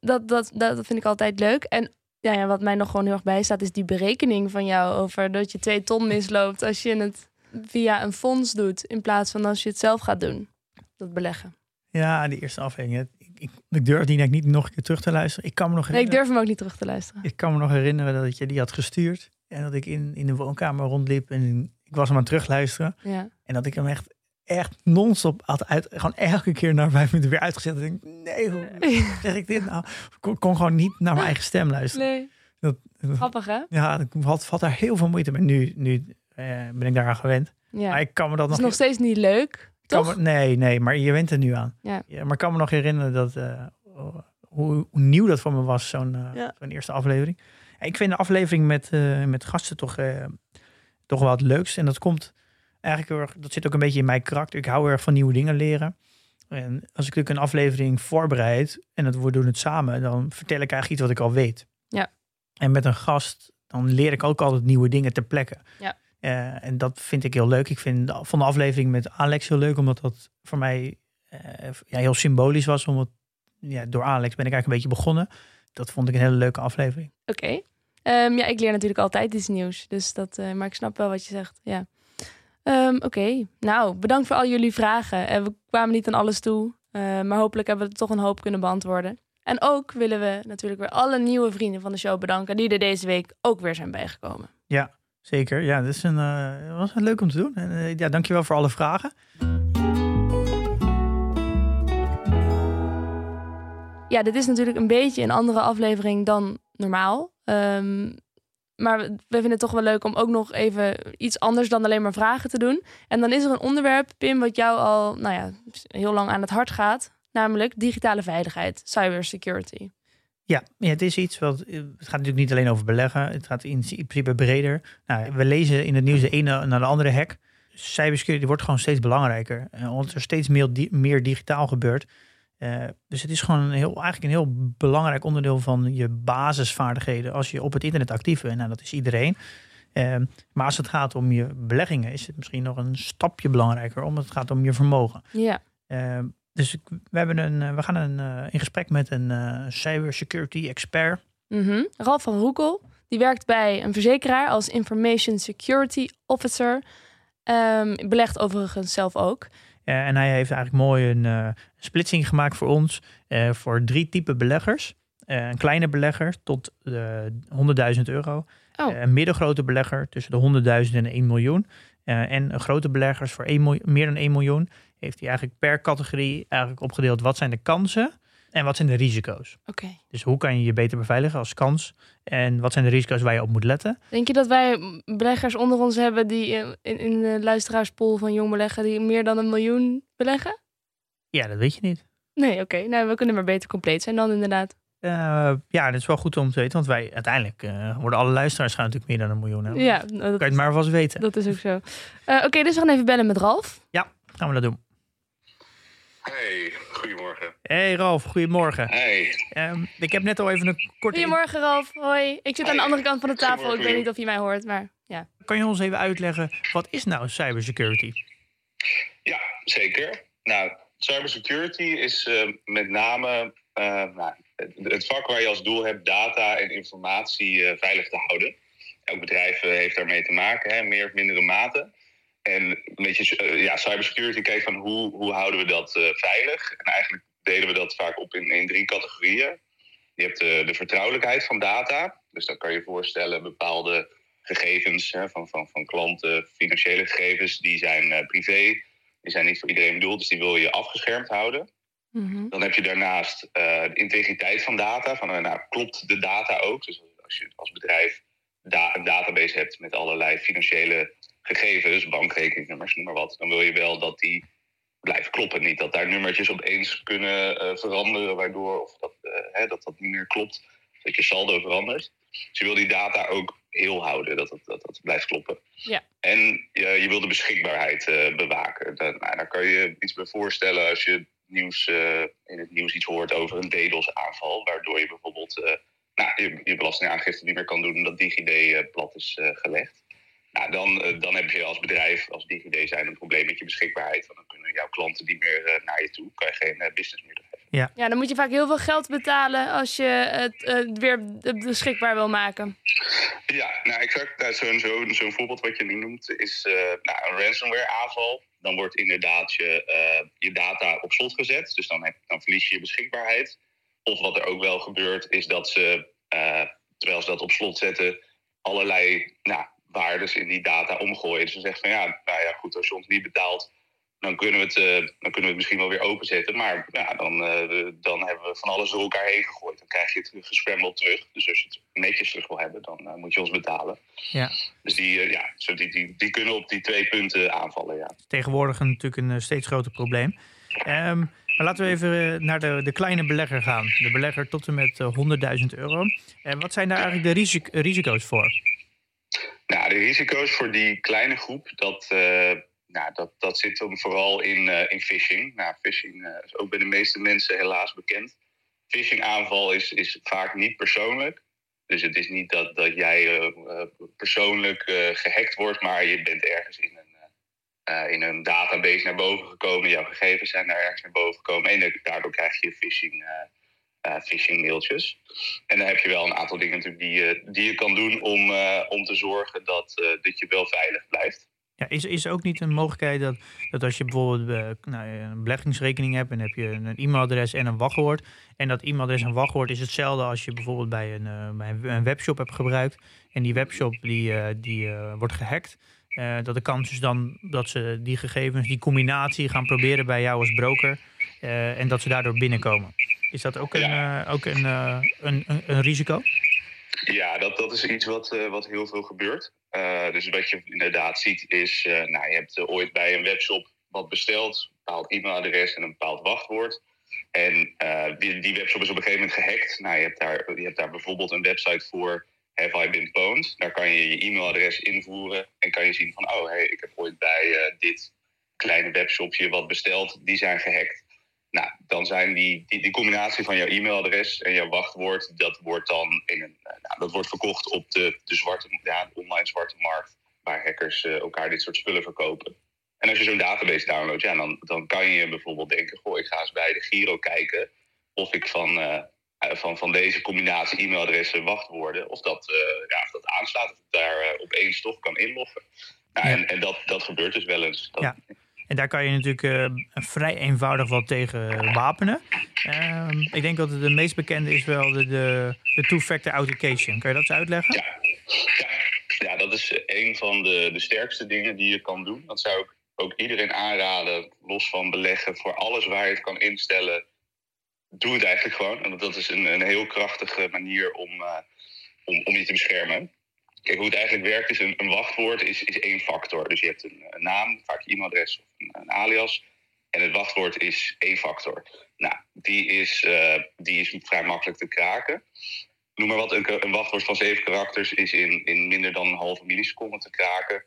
Speaker 2: dat, dat, dat vind ik altijd leuk. En ja, ja, wat mij nog gewoon heel erg bijstaat, is die berekening van jou over dat je twee ton misloopt als je het via een fonds doet, in plaats van als je het zelf gaat doen. Dat beleggen.
Speaker 3: Ja, die eerste afhanging. Ik, ik, ik durf die niet nog een keer terug te luisteren. Ik kan me nog
Speaker 2: nee, ik durf hem ook niet terug te luisteren.
Speaker 3: Ik kan me nog herinneren dat je die had gestuurd. En dat ik in, in de woonkamer rondliep en ik was hem aan het terugluisteren.
Speaker 2: Ja.
Speaker 3: En dat ik hem echt echt non-stop had uit, gewoon elke keer na vijf minuten weer uitgezet. En denk, nee, hoe zeg ik dit nou? Ik kon, gewoon niet naar mijn eigen stem luisteren.
Speaker 2: Nee.
Speaker 3: Dat,
Speaker 2: Grappig hè?
Speaker 3: Ja, ik had, had daar heel veel moeite mee. Nu, nu eh, ben ik daaraan gewend.
Speaker 2: Ja.
Speaker 3: Maar ik kan me dat nog...
Speaker 2: is nog steeds niet leuk, toch?
Speaker 3: Me, nee, nee, maar je went er nu aan.
Speaker 2: Ja.
Speaker 3: ja maar ik kan me nog herinneren dat, uh, hoe, hoe, nieuw dat voor me was, zo'n uh,
Speaker 2: ja.
Speaker 3: zo'n eerste aflevering. Ik vind de aflevering met, uh, met gasten toch, toch wel het leukst. En dat komt eigenlijk heel erg, dat zit ook een beetje in mijn karakter. Ik hou erg van nieuwe dingen leren. En als ik natuurlijk een aflevering voorbereid en dat we doen het samen, dan vertel ik eigenlijk iets wat ik al weet.
Speaker 2: Ja.
Speaker 3: En met een gast, dan leer ik ook altijd nieuwe dingen ter plekke.
Speaker 2: Ja.
Speaker 3: Uh, en dat vind ik heel leuk. Ik vind de, van de aflevering met Alex heel leuk, omdat dat voor mij uh, ja, heel symbolisch was. Omdat ja, door Alex ben ik eigenlijk een beetje begonnen. Dat vond ik een hele leuke aflevering.
Speaker 2: Oké. Okay. Um, ja, ik leer natuurlijk altijd iets nieuws. Dus dat, uh, maar ik snap wel wat je zegt. Ja. Um, Oké, okay. nou bedankt voor al jullie vragen. En we kwamen niet aan alles toe, uh, maar hopelijk hebben we het toch een hoop kunnen beantwoorden. En ook willen we natuurlijk weer alle nieuwe vrienden van de show bedanken die er deze week ook weer zijn bijgekomen.
Speaker 3: Ja, zeker. Ja, dat is een, uh, was leuk om te doen. En uh, ja, dankjewel voor alle vragen.
Speaker 2: Ja, dit is natuurlijk een beetje een andere aflevering dan normaal. Um, maar we vinden het toch wel leuk om ook nog even iets anders dan alleen maar vragen te doen. En dan is er een onderwerp, Pim, wat jou al nou ja, heel lang aan het hart gaat. Namelijk digitale veiligheid, cybersecurity.
Speaker 3: Ja, ja, het is iets wat. Het gaat natuurlijk niet alleen over beleggen. Het gaat in principe breder. Nou, we lezen in het nieuws de ene naar de andere hack. Cybersecurity wordt gewoon steeds belangrijker. Omdat er steeds meer digitaal gebeurt, uh, dus het is gewoon een heel, eigenlijk een heel belangrijk onderdeel van je basisvaardigheden als je op het internet actief bent. Nou, dat is iedereen. Uh, maar als het gaat om je beleggingen, is het misschien nog een stapje belangrijker, omdat het gaat om je vermogen.
Speaker 2: Ja.
Speaker 3: Uh, Dus we, hebben een, we gaan een, in gesprek met een cybersecurity expert.
Speaker 2: Mm Ralf van Roekel. Die werkt bij een verzekeraar als Information Security Officer. Um, belegt overigens zelf ook.
Speaker 3: Uh, en hij heeft eigenlijk mooi een uh, splitsing gemaakt voor ons. Uh, voor drie typen beleggers. een kleine belegger tot 100.000 euro. Oh. een middengrote belegger tussen de 100.000 en 1 miljoen. en grote beleggers voor 1 meer dan 1 miljoen. Heeft hij eigenlijk per categorie eigenlijk opgedeeld. Wat zijn de kansen en wat zijn de risico's?
Speaker 2: Oké.
Speaker 3: Dus hoe kan je je beter beveiligen als kans? En wat zijn de risico's waar je op moet letten?
Speaker 2: Denk je dat wij beleggers onder ons hebben die in, in de luisteraarspool van jong beleggen die meer dan een miljoen beleggen?
Speaker 3: Ja, dat weet je niet.
Speaker 2: Nee, oké. Nou, we kunnen maar beter compleet zijn dan inderdaad.
Speaker 3: Uh, ja, dat is wel goed om te weten, want wij uiteindelijk uh, worden alle luisteraars gaan natuurlijk meer dan een miljoen hebben.
Speaker 2: Ja,
Speaker 3: dat kan je het maar vast weten.
Speaker 2: Dat is ook zo. Uh, oké, dus we gaan even bellen met Ralf.
Speaker 3: Ja, gaan we dat doen.
Speaker 4: Hey, goedemorgen.
Speaker 3: Hey Ralf, goedemorgen.
Speaker 4: Hey.
Speaker 3: Um, ik heb net al even een korte...
Speaker 2: Goedemorgen Ralf, hoi. Ik zit aan de andere kant van de tafel, ik weet niet of je mij hoort, maar ja.
Speaker 3: Kan je ons even uitleggen, wat is nou cybersecurity?
Speaker 4: Ja, zeker. Nou, cybersecurity is uh, met name uh, nou, het, vak waar je als doel hebt data en informatie uh, veilig te houden. Elk bedrijf heeft daarmee te maken, hè, meer of mindere mate. En een beetje ja, cybersecurity kijkt van hoe, hoe houden we dat uh, veilig. En eigenlijk delen we dat vaak op in, in drie categorieën. Je hebt de, de vertrouwelijkheid van data. Dus dan kan je je voorstellen bepaalde gegevens hè, van, van, van klanten, financiële gegevens, die zijn uh, privé. Die zijn niet voor iedereen bedoeld, dus die wil je afgeschermd houden. Mm -hmm. Dan heb je daarnaast de integriteit van data. Van, nou, klopt de data ook? Dus als je als bedrijf da een database hebt met allerlei financiële gegevens, bankrekeningnummers, noem maar wat, dan wil je wel dat die blijft kloppen. Niet dat daar nummertjes opeens kunnen uh, veranderen, waardoor of dat, uh, hè, dat dat niet meer klopt, dat je saldo verandert. Dus je wil die data ook heel houden, dat het, dat, dat blijft kloppen.
Speaker 2: Ja.
Speaker 4: En je, je wil de beschikbaarheid uh, bewaken. Dan, nou, daar kan je iets bij voorstellen als je nieuws, in het nieuws iets hoort over een DDoS-aanval, waardoor je bijvoorbeeld nou, je, je belastingaangifte niet meer kan doen omdat DigiD plat is gelegd. Nou, dan, uh, dan heb je als bedrijf, als DigiD zijn, een probleem met je beschikbaarheid. Want dan kunnen jouw klanten niet meer uh, naar je toe. Kan je geen uh, business meer hebben.
Speaker 3: Ja.
Speaker 2: ja, dan moet je vaak heel veel geld betalen als je het weer beschikbaar wil maken.
Speaker 4: Ja, nou exact. Nou, Zo'n zo, zo voorbeeld wat je nu noemt is nou, een ransomware aanval. Dan wordt inderdaad je, je data op slot gezet. Dus dan, heb, dan verlies je je beschikbaarheid. Of wat er ook wel gebeurt, is dat ze, terwijl ze dat op slot zetten, allerlei nou, waardes in die data omgooien. Dus ze zegt van ja, nou ja, goed, als je ons niet betaalt, dan kunnen we het, uh, dan kunnen we het misschien wel weer openzetten. Maar ja, dan, uh, dan hebben we van alles door elkaar heen gegooid. Dan krijg je het gescrambled terug. Dus als je het netjes terug wil hebben, dan uh, moet je ons betalen.
Speaker 3: Ja.
Speaker 4: Dus die, ja, zo die, die, die kunnen op die twee punten aanvallen. Ja.
Speaker 3: Tegenwoordig natuurlijk een steeds groter probleem. Um, maar laten we even naar de, de kleine belegger gaan. De belegger tot en met 100.000 euro. En wat zijn daar eigenlijk de risic risico's voor?
Speaker 4: Nou, de risico's voor die kleine groep, dat, uh, nou, dat, dat zit dan vooral in, uh, in phishing. Nou, phishing uh, is ook bij de meeste mensen helaas bekend. Phishing aanval is, is vaak niet persoonlijk. Dus het is niet dat, dat jij persoonlijk gehackt wordt, maar je bent ergens in een, in een database naar boven gekomen. Jouw gegevens zijn daar ergens naar boven gekomen. En daardoor krijg je phishing uh, phishing mailtjes. En dan heb je wel een aantal dingen natuurlijk die, je, die je kan doen om, uh, om te zorgen dat, uh, dat je wel veilig blijft.
Speaker 3: Ja, is, is ook niet een mogelijkheid dat, dat als je bijvoorbeeld nou, een beleggingsrekening hebt en heb je een e-mailadres en een wachtwoord. En dat e-mailadres en wachtwoord is hetzelfde als je bijvoorbeeld bij een, bij een webshop hebt gebruikt. En die webshop die, die wordt gehackt. dat de kans is dan dat ze die gegevens, die combinatie gaan proberen bij jou als broker. en dat ze daardoor binnenkomen. Is dat ook een, ja. uh, ook een, uh, een, een, een, risico?
Speaker 4: Ja, dat, dat is iets wat, uh, wat heel veel gebeurt. dus wat je inderdaad ziet is, nou, je hebt ooit bij een webshop wat besteld, een bepaald e-mailadres en een bepaald wachtwoord. En die, die webshop is op een gegeven moment gehackt. Nou, je hebt daar, je hebt daar bijvoorbeeld een website voor, Have I Been Pwned? Daar kan je je e-mailadres invoeren en kan je zien van, oh, hey, ik heb ooit bij dit kleine webshopje wat besteld, die zijn gehackt. Nou, dan zijn die, die, die, combinatie van jouw e-mailadres en jouw wachtwoord, dat wordt dan in een, nou, dat wordt verkocht op de, de, zwarte, ja, de online zwarte markt, waar hackers uh, elkaar dit soort spullen verkopen. En als je zo'n database downloadt, ja, dan, dan kan je bijvoorbeeld denken: Goh, ik ga eens bij de Giro kijken of ik van, uh, van, van deze combinatie e-mailadressen, wachtwoorden, of dat, uh, ja, of dat aanslaat, of ik daar opeens toch kan inloggen. Nou. En, en dat, dat gebeurt dus wel eens. Dat,
Speaker 3: ja. En daar kan je natuurlijk uh, vrij eenvoudig wat tegen wapenen. Uh, ik denk dat de meest bekende is wel de, de, de two-factor authentication. Kan je dat eens uitleggen?
Speaker 4: Ja, ja. dat is een van de, de sterkste dingen die je kan doen. Dat zou ik ook iedereen aanraden, los van beleggen, voor alles waar je het kan instellen. Doe het eigenlijk gewoon. Want dat is een, een heel krachtige manier om, uh, om, om je te beschermen. Kijk, hoe het eigenlijk werkt is een, wachtwoord is, is één factor. Dus je hebt een, een naam, vaak je e-mailadres of een, een, alias. En het wachtwoord is één factor. Nou, die is, uh, die is vrij makkelijk te kraken. Noem maar wat, een, een, wachtwoord van zeven karakters is in, in minder dan een halve milliseconde te kraken.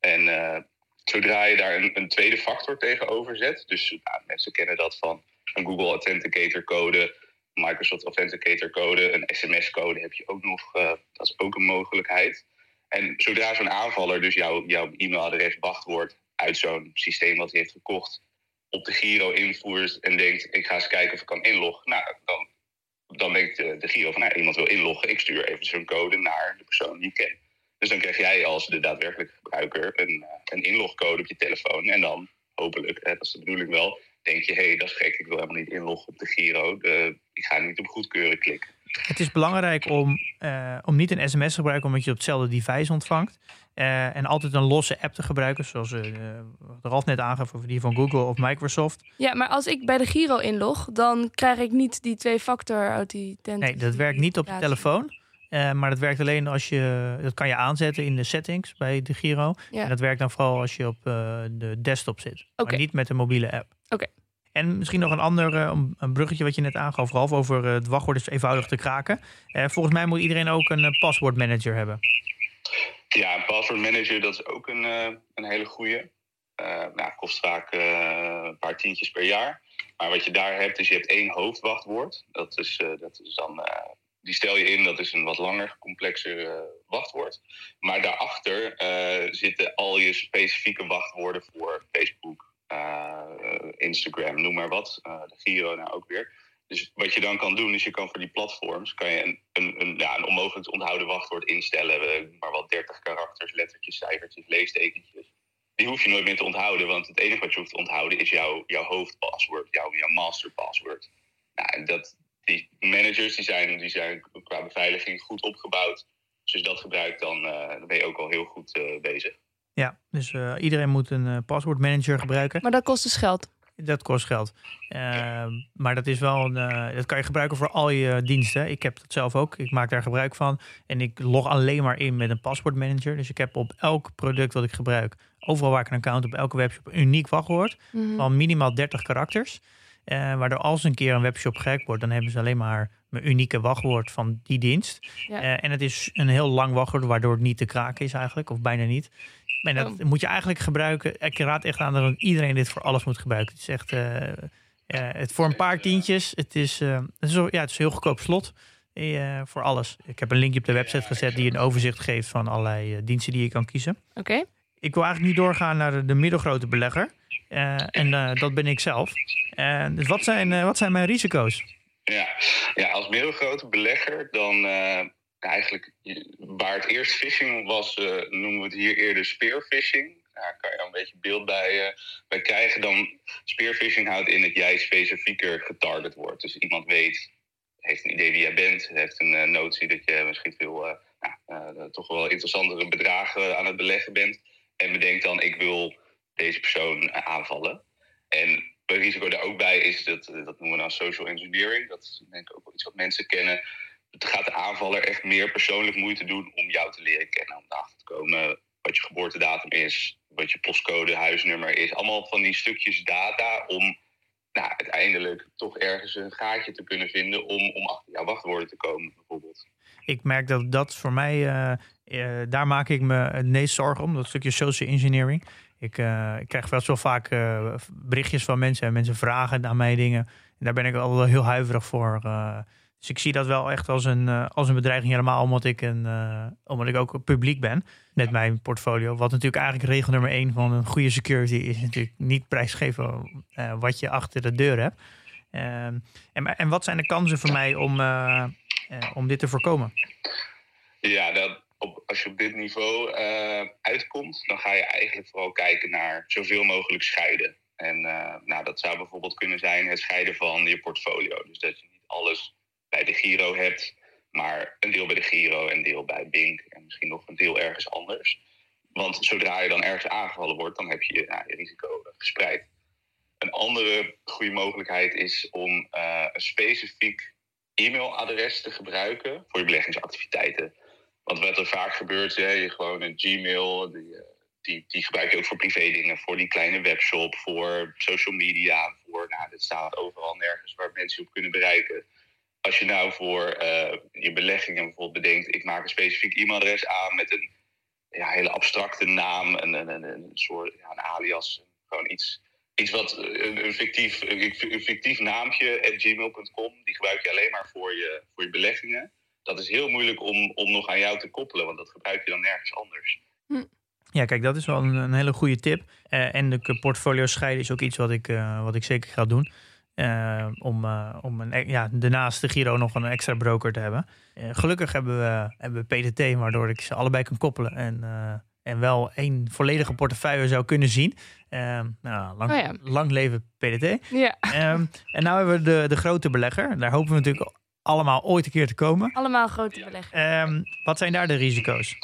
Speaker 4: En uh, zodra je daar een, een, tweede factor tegenover zet, dus nou, mensen kennen dat van een Google Authenticator code, Microsoft Authenticator code, een SMS-code heb je ook nog. Uh, dat is ook een mogelijkheid. En zodra zo'n aanvaller dus jouw, jouw e-mailadres, wachtwoord uit zo'n systeem wat hij heeft gekocht, op de Giro invoert en denkt: ik ga eens kijken of ik kan inloggen. Nou, dan, dan denkt de, de Giro van: nou, iemand wil inloggen, ik stuur even zo'n code naar de persoon die ik ken. Dus dan krijg jij als de daadwerkelijke gebruiker een, een inlogcode op je telefoon. En dan hopelijk, hè, dat is de bedoeling wel, denk je, hé, hey, dat is gek, ik wil helemaal niet inloggen op de Giro. De, ik ga niet op goedkeuren klikken.
Speaker 3: Het is belangrijk om, uh, om niet een sms te gebruiken omdat je op hetzelfde device ontvangt. Uh, en altijd een losse app te gebruiken, zoals uh, Ralf net aangaf, of die van Google of Microsoft.
Speaker 2: Ja, maar als ik bij de Giro inlog, dan krijg ik niet die twee-factor authenticatie.
Speaker 3: Nee, dat werkt niet op je telefoon. Uh, maar dat werkt alleen als je, dat kan je aanzetten in de settings bij de Giro. Ja. En dat werkt dan vooral als je op uh, de desktop zit. Okay. Maar niet met een mobiele app.
Speaker 2: Oké. Okay.
Speaker 3: En misschien nog een ander uh, een bruggetje wat je net aangaf, Ralf, over het wachtwoord is eenvoudig te kraken. volgens mij moet iedereen ook een paswoordmanager hebben.
Speaker 4: Ja, een paswoordmanager dat is ook een, een hele goede. nou, kost vaak een paar tientjes per jaar. Maar wat je daar hebt, is je hebt één hoofdwachtwoord. Dat is, dat is dan die stel je in, dat is een wat langer, complexer uh, wachtwoord. Maar daarachter uh, zitten al je specifieke wachtwoorden voor Facebook, uh, Instagram, noem maar wat. de Giro nou ook weer. Dus wat je dan kan doen, is je kan voor die platforms kan je een, een, een, ja, een onmogelijk onthouden wachtwoord instellen. Maar wat 30 karakters, lettertjes, cijfertjes, leestekentjes. Die hoef je nooit meer te onthouden, want het enige wat je hoeft te onthouden is jouw, jouw jouw, jouw. Nou, dat, die managers die zijn, die zijn qua beveiliging goed opgebouwd. Dus dat gebruikt, dan, uh, ben je ook al heel goed bezig.
Speaker 3: Ja, dus uh, iedereen moet een paswoordmanager gebruiken.
Speaker 2: Maar dat kost dus geld.
Speaker 3: Dat kost geld. Ehm, maar dat is wel een, dat kan je gebruiken voor al je diensten. Ik heb dat zelf ook. Ik maak daar gebruik van. En ik log alleen maar in met een paswoordmanager. Dus ik heb op elk product wat ik gebruik, overal waar ik een account op elke webshop, een uniek wachtwoord mm -hmm. van minimaal 30 karakters. Uh, waardoor als een keer een webshop gek wordt, dan hebben ze alleen maar mijn unieke wachtwoord van die dienst. Ja. Uh, en het is een heel lang wachtwoord, waardoor het niet te kraken is eigenlijk, of bijna niet. En dat oh. moet je eigenlijk gebruiken. Ik raad echt aan dat iedereen dit voor alles moet gebruiken. Het is echt uh, het voor een paar tientjes. Het is, het is, ja, het is een heel goedkoop slot. voor alles. Ik heb een linkje op de website gezet die een overzicht geeft van allerlei diensten die je kan kiezen.
Speaker 2: Oké. Okay.
Speaker 3: Ik wil eigenlijk nu doorgaan naar de, de middelgrote belegger. en dat ben ik zelf. Uh, dus wat zijn, uh, wat zijn mijn risico's?
Speaker 4: Ja, ja als middelgrote belegger dan uh, eigenlijk waar het eerst phishing was, noemen we het hier eerder spearfishing. Daar kan je een beetje beeld bij, bij krijgen. Dan spearfishing houdt in dat jij specifieker getarget wordt. Dus iemand weet, heeft een idee wie jij bent, heeft een notie dat je misschien veel nou, toch wel interessantere bedragen aan het beleggen bent. En bedenkt dan, ik wil deze persoon aanvallen. En het risico daar ook bij is, dat, dat noemen we dan social engineering. Dat is denk ik ook wel iets wat mensen kennen. Het gaat de aanvaller echt meer persoonlijk moeite doen om jou te leren kennen. Om erachter te komen wat je geboortedatum is, wat je postcode, huisnummer is. Allemaal van die stukjes data om nou, uiteindelijk toch ergens een gaatje te kunnen vinden om, om achter jouw wachtwoorden te komen, bijvoorbeeld.
Speaker 3: Ik merk dat dat voor mij, uh, uh, daar maak ik me het meest zorgen om, dat stukje social engineering. Ik, uh, ik krijg wel zo vaak uh, berichtjes van mensen en mensen vragen aan mij dingen. En daar ben ik al wel heel huiverig voor. Dus ik zie dat wel echt als een, eh, als een bedreiging helemaal omdat ik, een, omdat ik ook publiek ben met mijn portfolio. Wat natuurlijk eigenlijk regel nummer één van een goede security is natuurlijk niet prijsgeven wat je achter de deur hebt. Ehm, en, en wat zijn de kansen voor mij om, om dit te voorkomen?
Speaker 4: Ja, dat, op, als je op dit niveau uitkomt, dan ga je eigenlijk vooral kijken naar zoveel mogelijk scheiden. En nou, dat zou bijvoorbeeld kunnen zijn het scheiden van je portfolio. Dus dat je niet alles bij de Giro hebt, maar een deel bij de Giro, een deel bij Bink en misschien nog een deel ergens anders. Want zodra je dan ergens aangevallen wordt, dan heb je nou, je risico gespreid. Een andere goede mogelijkheid is om een specifiek e-mailadres te gebruiken voor je beleggingsactiviteiten. Want wat er vaak gebeurt, hè, je gewoon een Gmail, die, eh, die, die gebruik je ook voor privé dingen, voor die kleine webshop, voor social media, voor, nou, dit staat overal nergens waar mensen op kunnen bereiken als je nou voor uh, je beleggingen bijvoorbeeld bedenkt, ik maak een specifiek e-mailadres aan met een ja, hele abstracte naam, een, een, een, een soort ja, een alias, gewoon iets, iets wat een, een fictief, een fictief naampje at gmail.com, die gebruik je alleen maar voor je, voor je beleggingen. Dat is heel moeilijk om, om nog aan jou te koppelen, want dat gebruik je dan nergens anders.
Speaker 3: Hm. Ja, kijk, dat is wel een, een hele goede tip. Uh, en de portfolio scheiden is ook iets wat ik, uh, wat ik zeker ga doen. Uh, om uh, om een, e-, ja, daarnaast de Giro nog een extra broker te hebben. Uh, gelukkig hebben we, hebben we PTT, waardoor ik ze allebei kan koppelen. En, en wel één volledige portefeuille zou kunnen zien. Ehm, nou, lang, oh ja. lang, leven PTT.
Speaker 2: Ja.
Speaker 3: Um, en nu hebben we de, de grote belegger. Daar hopen we natuurlijk allemaal ooit een keer te komen.
Speaker 2: Allemaal grote belegger.
Speaker 3: Um, wat zijn daar de risico's?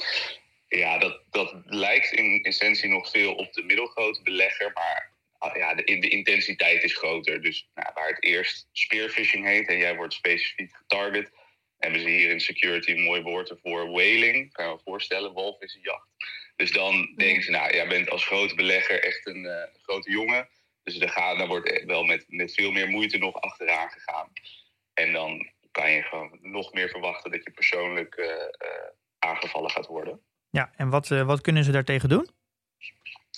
Speaker 4: Ja, dat, dat lijkt in essentie nog veel op de middelgrote belegger. Maar Ah, ja, de, de, intensiteit is groter. Dus nou, waar het eerst spearfishing heet en jij wordt specifiek getarget, hebben ze hier in security een mooi woord ervoor. Whaling, kan je me voorstellen, walvissenjacht. Dus dan denken ze, nou, jij bent als grote belegger echt een uh, grote jongen. Dus daar wordt wel met, met veel meer moeite nog achteraan gegaan. En dan kan je gewoon nog meer verwachten dat je persoonlijk uh, uh, aangevallen gaat worden.
Speaker 3: Ja, en wat, wat kunnen ze daartegen doen?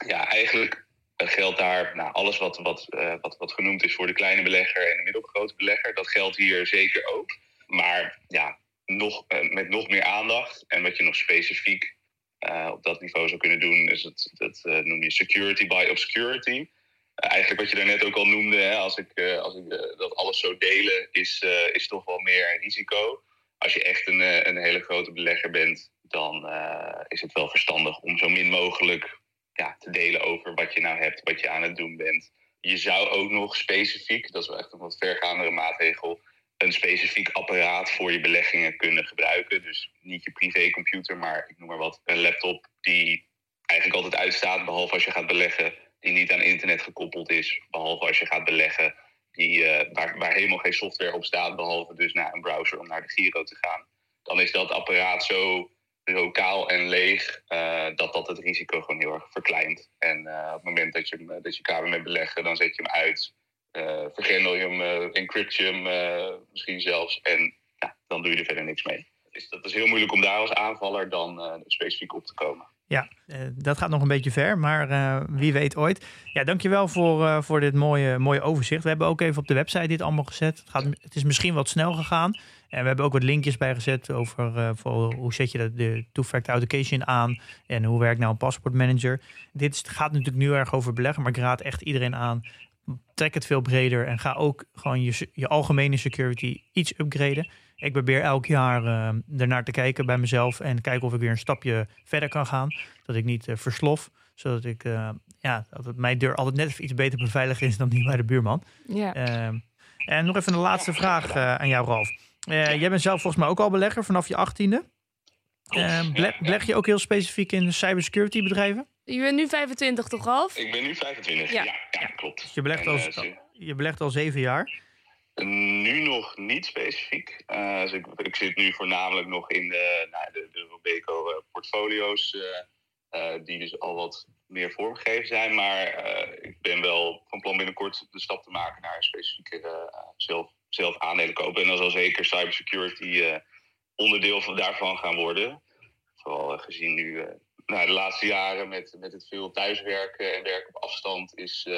Speaker 4: Ja, eigenlijk geldt daar nou, alles wat, wat, wat, wat genoemd is voor de kleine belegger en de middelgrote belegger. Dat geldt hier zeker ook. Maar ja, nog, met nog meer aandacht. En wat je nog specifiek uh, op dat niveau zou kunnen doen, is het, dat noem je security by obscurity. eigenlijk wat je daarnet ook al noemde, hè, als ik, als ik dat alles zou delen, is, is toch wel meer een risico. Als je echt een, een hele grote belegger bent, dan is het wel verstandig om zo min mogelijk ja, te delen over wat je nou hebt, wat je aan het doen bent. Je zou ook nog specifiek, dat is wel echt een wat vergaandere maatregel, een specifiek apparaat voor je beleggingen kunnen gebruiken. Dus niet je privécomputer, maar ik noem maar wat, een laptop die eigenlijk altijd uitstaat, behalve als je gaat beleggen, die niet aan internet gekoppeld is, behalve als je gaat beleggen, die, uh, waar, waar helemaal geen software op staat, behalve dus naar een browser om naar de Giro te gaan. Dan is dat apparaat zo lokaal en leeg, uh, dat dat het risico gewoon heel erg verkleint. En uh, op het moment dat je, dat je klaar bent beleggen, dan zet je hem uit. Uh, vergrendel je hem, encrypt je hem misschien zelfs. En ja, dan doe je er verder niks mee. Dus dat is heel moeilijk om daar als aanvaller dan specifiek op te komen.
Speaker 3: Ja, dat gaat nog een beetje ver, maar wie weet ooit. Ja, dankjewel voor, voor dit mooie, mooie overzicht. We hebben ook even op de website dit allemaal gezet. Het, gaat, het is misschien wat snel gegaan. En we hebben ook wat linkjes bijgezet over uh, voor hoe zet je de two-factor authentication aan en hoe werkt nou een paspoortmanager. Dit gaat natuurlijk nu erg over beleggen, maar ik raad echt iedereen aan. Trek het veel breder en ga ook gewoon je, je algemene security iets upgraden. Ik probeer elk jaar uh, ernaar te kijken bij mezelf en kijken of ik weer een stapje verder kan gaan. Dat ik niet uh, verslof, zodat ik, ja, dat het mijn deur altijd net even iets beter beveiligd is dan die bij de buurman.
Speaker 2: Ja.
Speaker 3: Ehm, en nog even een laatste vraag aan jou, Ralf. Uh, jij bent zelf volgens mij ook al belegger vanaf je achttiende. Uh, beleg je ook heel specifiek in cybersecurity bedrijven?
Speaker 2: Je bent nu 25 toch, Ralf?
Speaker 4: Ik ben nu 25, ja, ja, klopt.
Speaker 3: Dus je belegt, al, uh, je belegt al zeven jaar?
Speaker 4: Nu nog niet specifiek. Uh, dus ik, ik, zit nu voornamelijk nog in de, nou, de, de Robeco-portfolio's, die dus al wat meer vormgegeven zijn. Maar ik ben wel van plan binnenkort de stap te maken naar een specifieke zelf zelf aandelen kopen. En dan zal zeker cybersecurity uh, onderdeel van, daarvan gaan worden. Vooral uh, gezien nu uh, nou, de laatste jaren met, met het veel thuiswerken en werken op afstand is,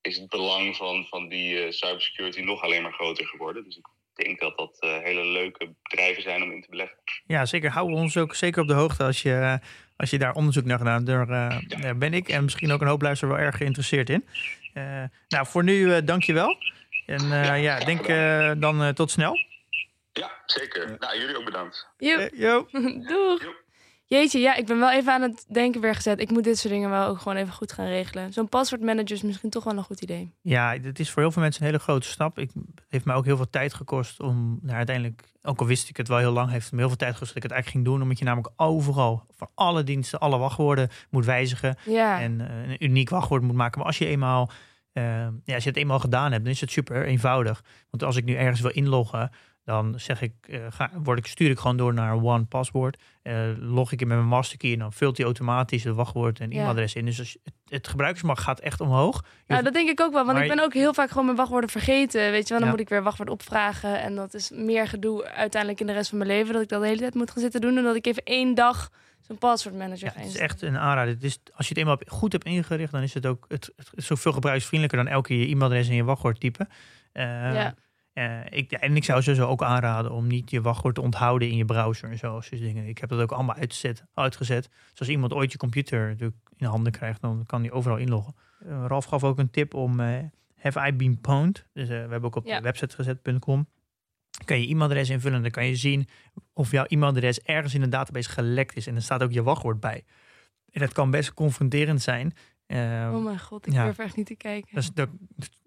Speaker 4: is het belang van, van die cybersecurity nog alleen maar groter geworden. Dus ik denk dat dat eh, hele leuke bedrijven zijn om in te beleggen.
Speaker 3: Ja, zeker. Hou ons ook zeker op de hoogte als je, als je daar onderzoek naar gedaan hebt. Daar, uh, daar ben ik en misschien ook een hoop luisteraars wel erg geïnteresseerd in. Uh, nou, voor nu uh, dank je wel. En ja, ja denk dan tot snel.
Speaker 4: Ja, zeker. Nou, jullie ook bedankt.
Speaker 2: Jo.
Speaker 3: yo.
Speaker 2: Doeg. Jo. Jeetje, ja, ik ben wel even aan het denken weer gezet. Ik moet dit soort dingen wel ook gewoon even goed gaan regelen. Zo'n paswoordmanager is misschien toch wel een goed idee.
Speaker 3: Ja, het is voor heel veel mensen een hele grote stap. Ik, het heeft mij ook heel veel tijd gekost om nou, uiteindelijk, ook al wist ik het wel heel lang, heeft het me heel veel tijd gekost dat ik het eigenlijk ging doen. Omdat je namelijk overal, van alle diensten, alle wachtwoorden moet wijzigen.
Speaker 2: Ja.
Speaker 3: En uh, een uniek wachtwoord moet maken. Maar als je eenmaal uh, ja, als je het eenmaal gedaan hebt, dan is het super eenvoudig. Want als ik nu ergens wil inloggen, dan zeg ik, uh, ga, word ik, stuur ik gewoon door naar One Password. Uh, log ik in met mijn masterkey en dan vult hij automatisch het wachtwoord en e-mailadres in. Dus het, het gebruikersmak gaat echt omhoog.
Speaker 2: Ja, nou, dat denk ik ook wel. Want ik ben ook heel vaak gewoon mijn wachtwoorden vergeten. Weet je wel, dan ja. moet ik weer wachtwoord opvragen. En dat is meer gedoe uiteindelijk in de rest van mijn leven. Dat ik dat de hele tijd moet gaan zitten doen. En dat ik even één dag zo'n passwordmanager
Speaker 3: ja,
Speaker 2: ga
Speaker 3: Het is echt een aanrader. Het is, als je het eenmaal goed hebt ingericht, dan is het ook het, zoveel gebruiksvriendelijker dan elke keer je e-mailadres en je wachtwoord typen. Uh,
Speaker 2: ja.
Speaker 3: Uh, ik, en ik zou sowieso ook aanraden om niet je wachtwoord te onthouden in je browser en zo. Dus dingen. Ik heb dat ook allemaal uitzet, uitgezet. Dus als iemand ooit je computer in handen krijgt, dan kan die overal inloggen. Uh, Ralf gaf ook een tip om uh, Have I Been Pwned? Dus we hebben ook op ja. de website gezet.com. Kan je e-mailadres invullen, dan kan je zien of jouw e-mailadres ergens in een database gelekt is. En er staat ook je wachtwoord bij. En dat kan best confronterend zijn.
Speaker 2: oh mijn god, ik ja, durf echt niet te kijken.
Speaker 3: Dus dat,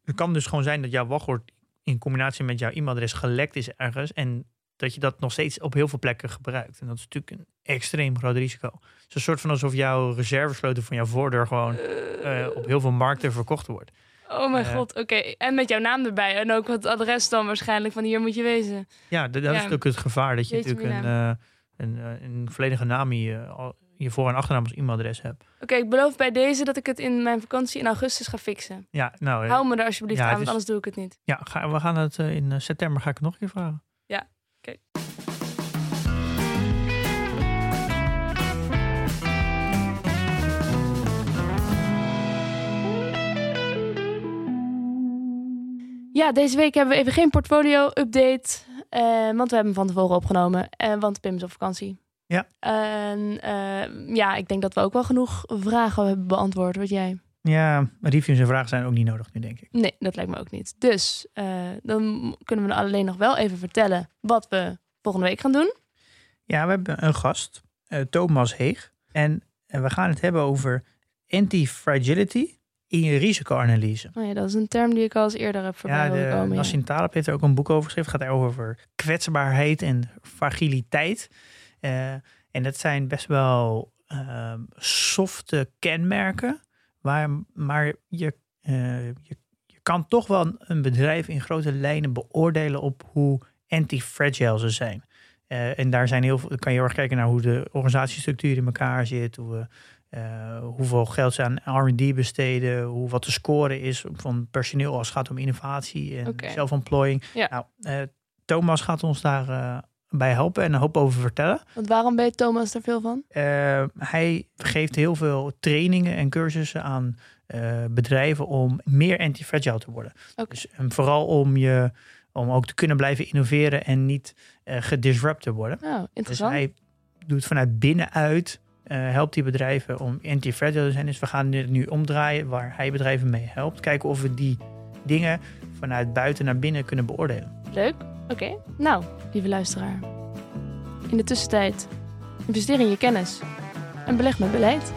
Speaker 3: het kan dus gewoon zijn dat jouw wachtwoord in combinatie met jouw e-mailadres gelekt is ergens. En dat je dat nog steeds op heel veel plekken gebruikt. En dat is natuurlijk een extreem groot risico. Het is een soort van alsof jouw reservesleutel van jouw voordeur gewoon uh, op heel veel markten verkocht wordt.
Speaker 2: Oh mijn uh, god, oké. Okay. En met jouw naam erbij. En ook het adres dan waarschijnlijk van hier moet je wezen.
Speaker 3: Ja, dat, ja. is ook het gevaar. Dat je natuurlijk een, uh, een, een, volledige naam je, je voor- en achternaam als e-mailadres hebt.
Speaker 2: Oké, okay, ik beloof bij deze dat ik het in mijn vakantie in augustus ga fixen.
Speaker 3: Ja, nou...
Speaker 2: Hou me er alsjeblieft ja, aan, want is, anders doe ik het niet.
Speaker 3: Ja, ga, we gaan het uh, in september ga ik het nog een keer vragen.
Speaker 2: Ja, oké. Okay. Ja, deze week hebben we even geen portfolio-update. Uh, want we hebben hem van tevoren opgenomen. Uh, want Pim is op vakantie.
Speaker 3: Ja.
Speaker 2: En uh, ja, ik denk dat we ook wel genoeg vragen hebben beantwoord. Wat jij?
Speaker 3: Ja, reviews en vragen zijn ook niet nodig nu, denk ik.
Speaker 2: Nee, dat lijkt me ook niet. Dus uh, dan kunnen we alleen nog wel even vertellen wat we volgende week gaan doen.
Speaker 3: Ja, we hebben een gast, uh, Thomas Heeg. En we gaan het hebben over anti-fragility in je risicoanalyse.
Speaker 2: Oh ja, dat is een term die ik al eens eerder heb voorbij
Speaker 3: ja, de,
Speaker 2: komen.
Speaker 3: Nassim Taleb heeft er ook een boek over geschreven. Het gaat over kwetsbaarheid en fragiliteit. Uh, en dat zijn best wel uh, softe kenmerken, waar, maar je, uh, je, je kan toch wel een bedrijf in grote lijnen beoordelen op hoe anti-fragile ze zijn. Uh, en daar zijn heel veel, kan je heel erg kijken naar hoe de organisatiestructuur in elkaar zit, hoe, hoeveel geld ze aan R&D besteden, hoe, wat de score is van personeel als het gaat om innovatie en self-employing.
Speaker 2: Ja.
Speaker 3: Nou, Thomas gaat ons daar bij helpen en een hoop over vertellen.
Speaker 2: Want waarom weet Thomas er veel van?
Speaker 3: Uh, hij geeft heel veel trainingen en cursussen aan uh, bedrijven om meer anti-fragile te worden.
Speaker 2: Okay.
Speaker 3: Dus vooral om je om ook te kunnen blijven innoveren en niet uh, gedisrupt te worden.
Speaker 2: Oh, interessant.
Speaker 3: Dus hij doet vanuit binnenuit helpt die bedrijven om anti-fragile te zijn. Dus we gaan dit nu omdraaien waar hij bedrijven mee helpt. Kijken of we die dingen vanuit buiten naar binnen kunnen beoordelen.
Speaker 2: Leuk. Oké, nou, lieve luisteraar. In de tussentijd, investeer in je kennis en beleg met beleid.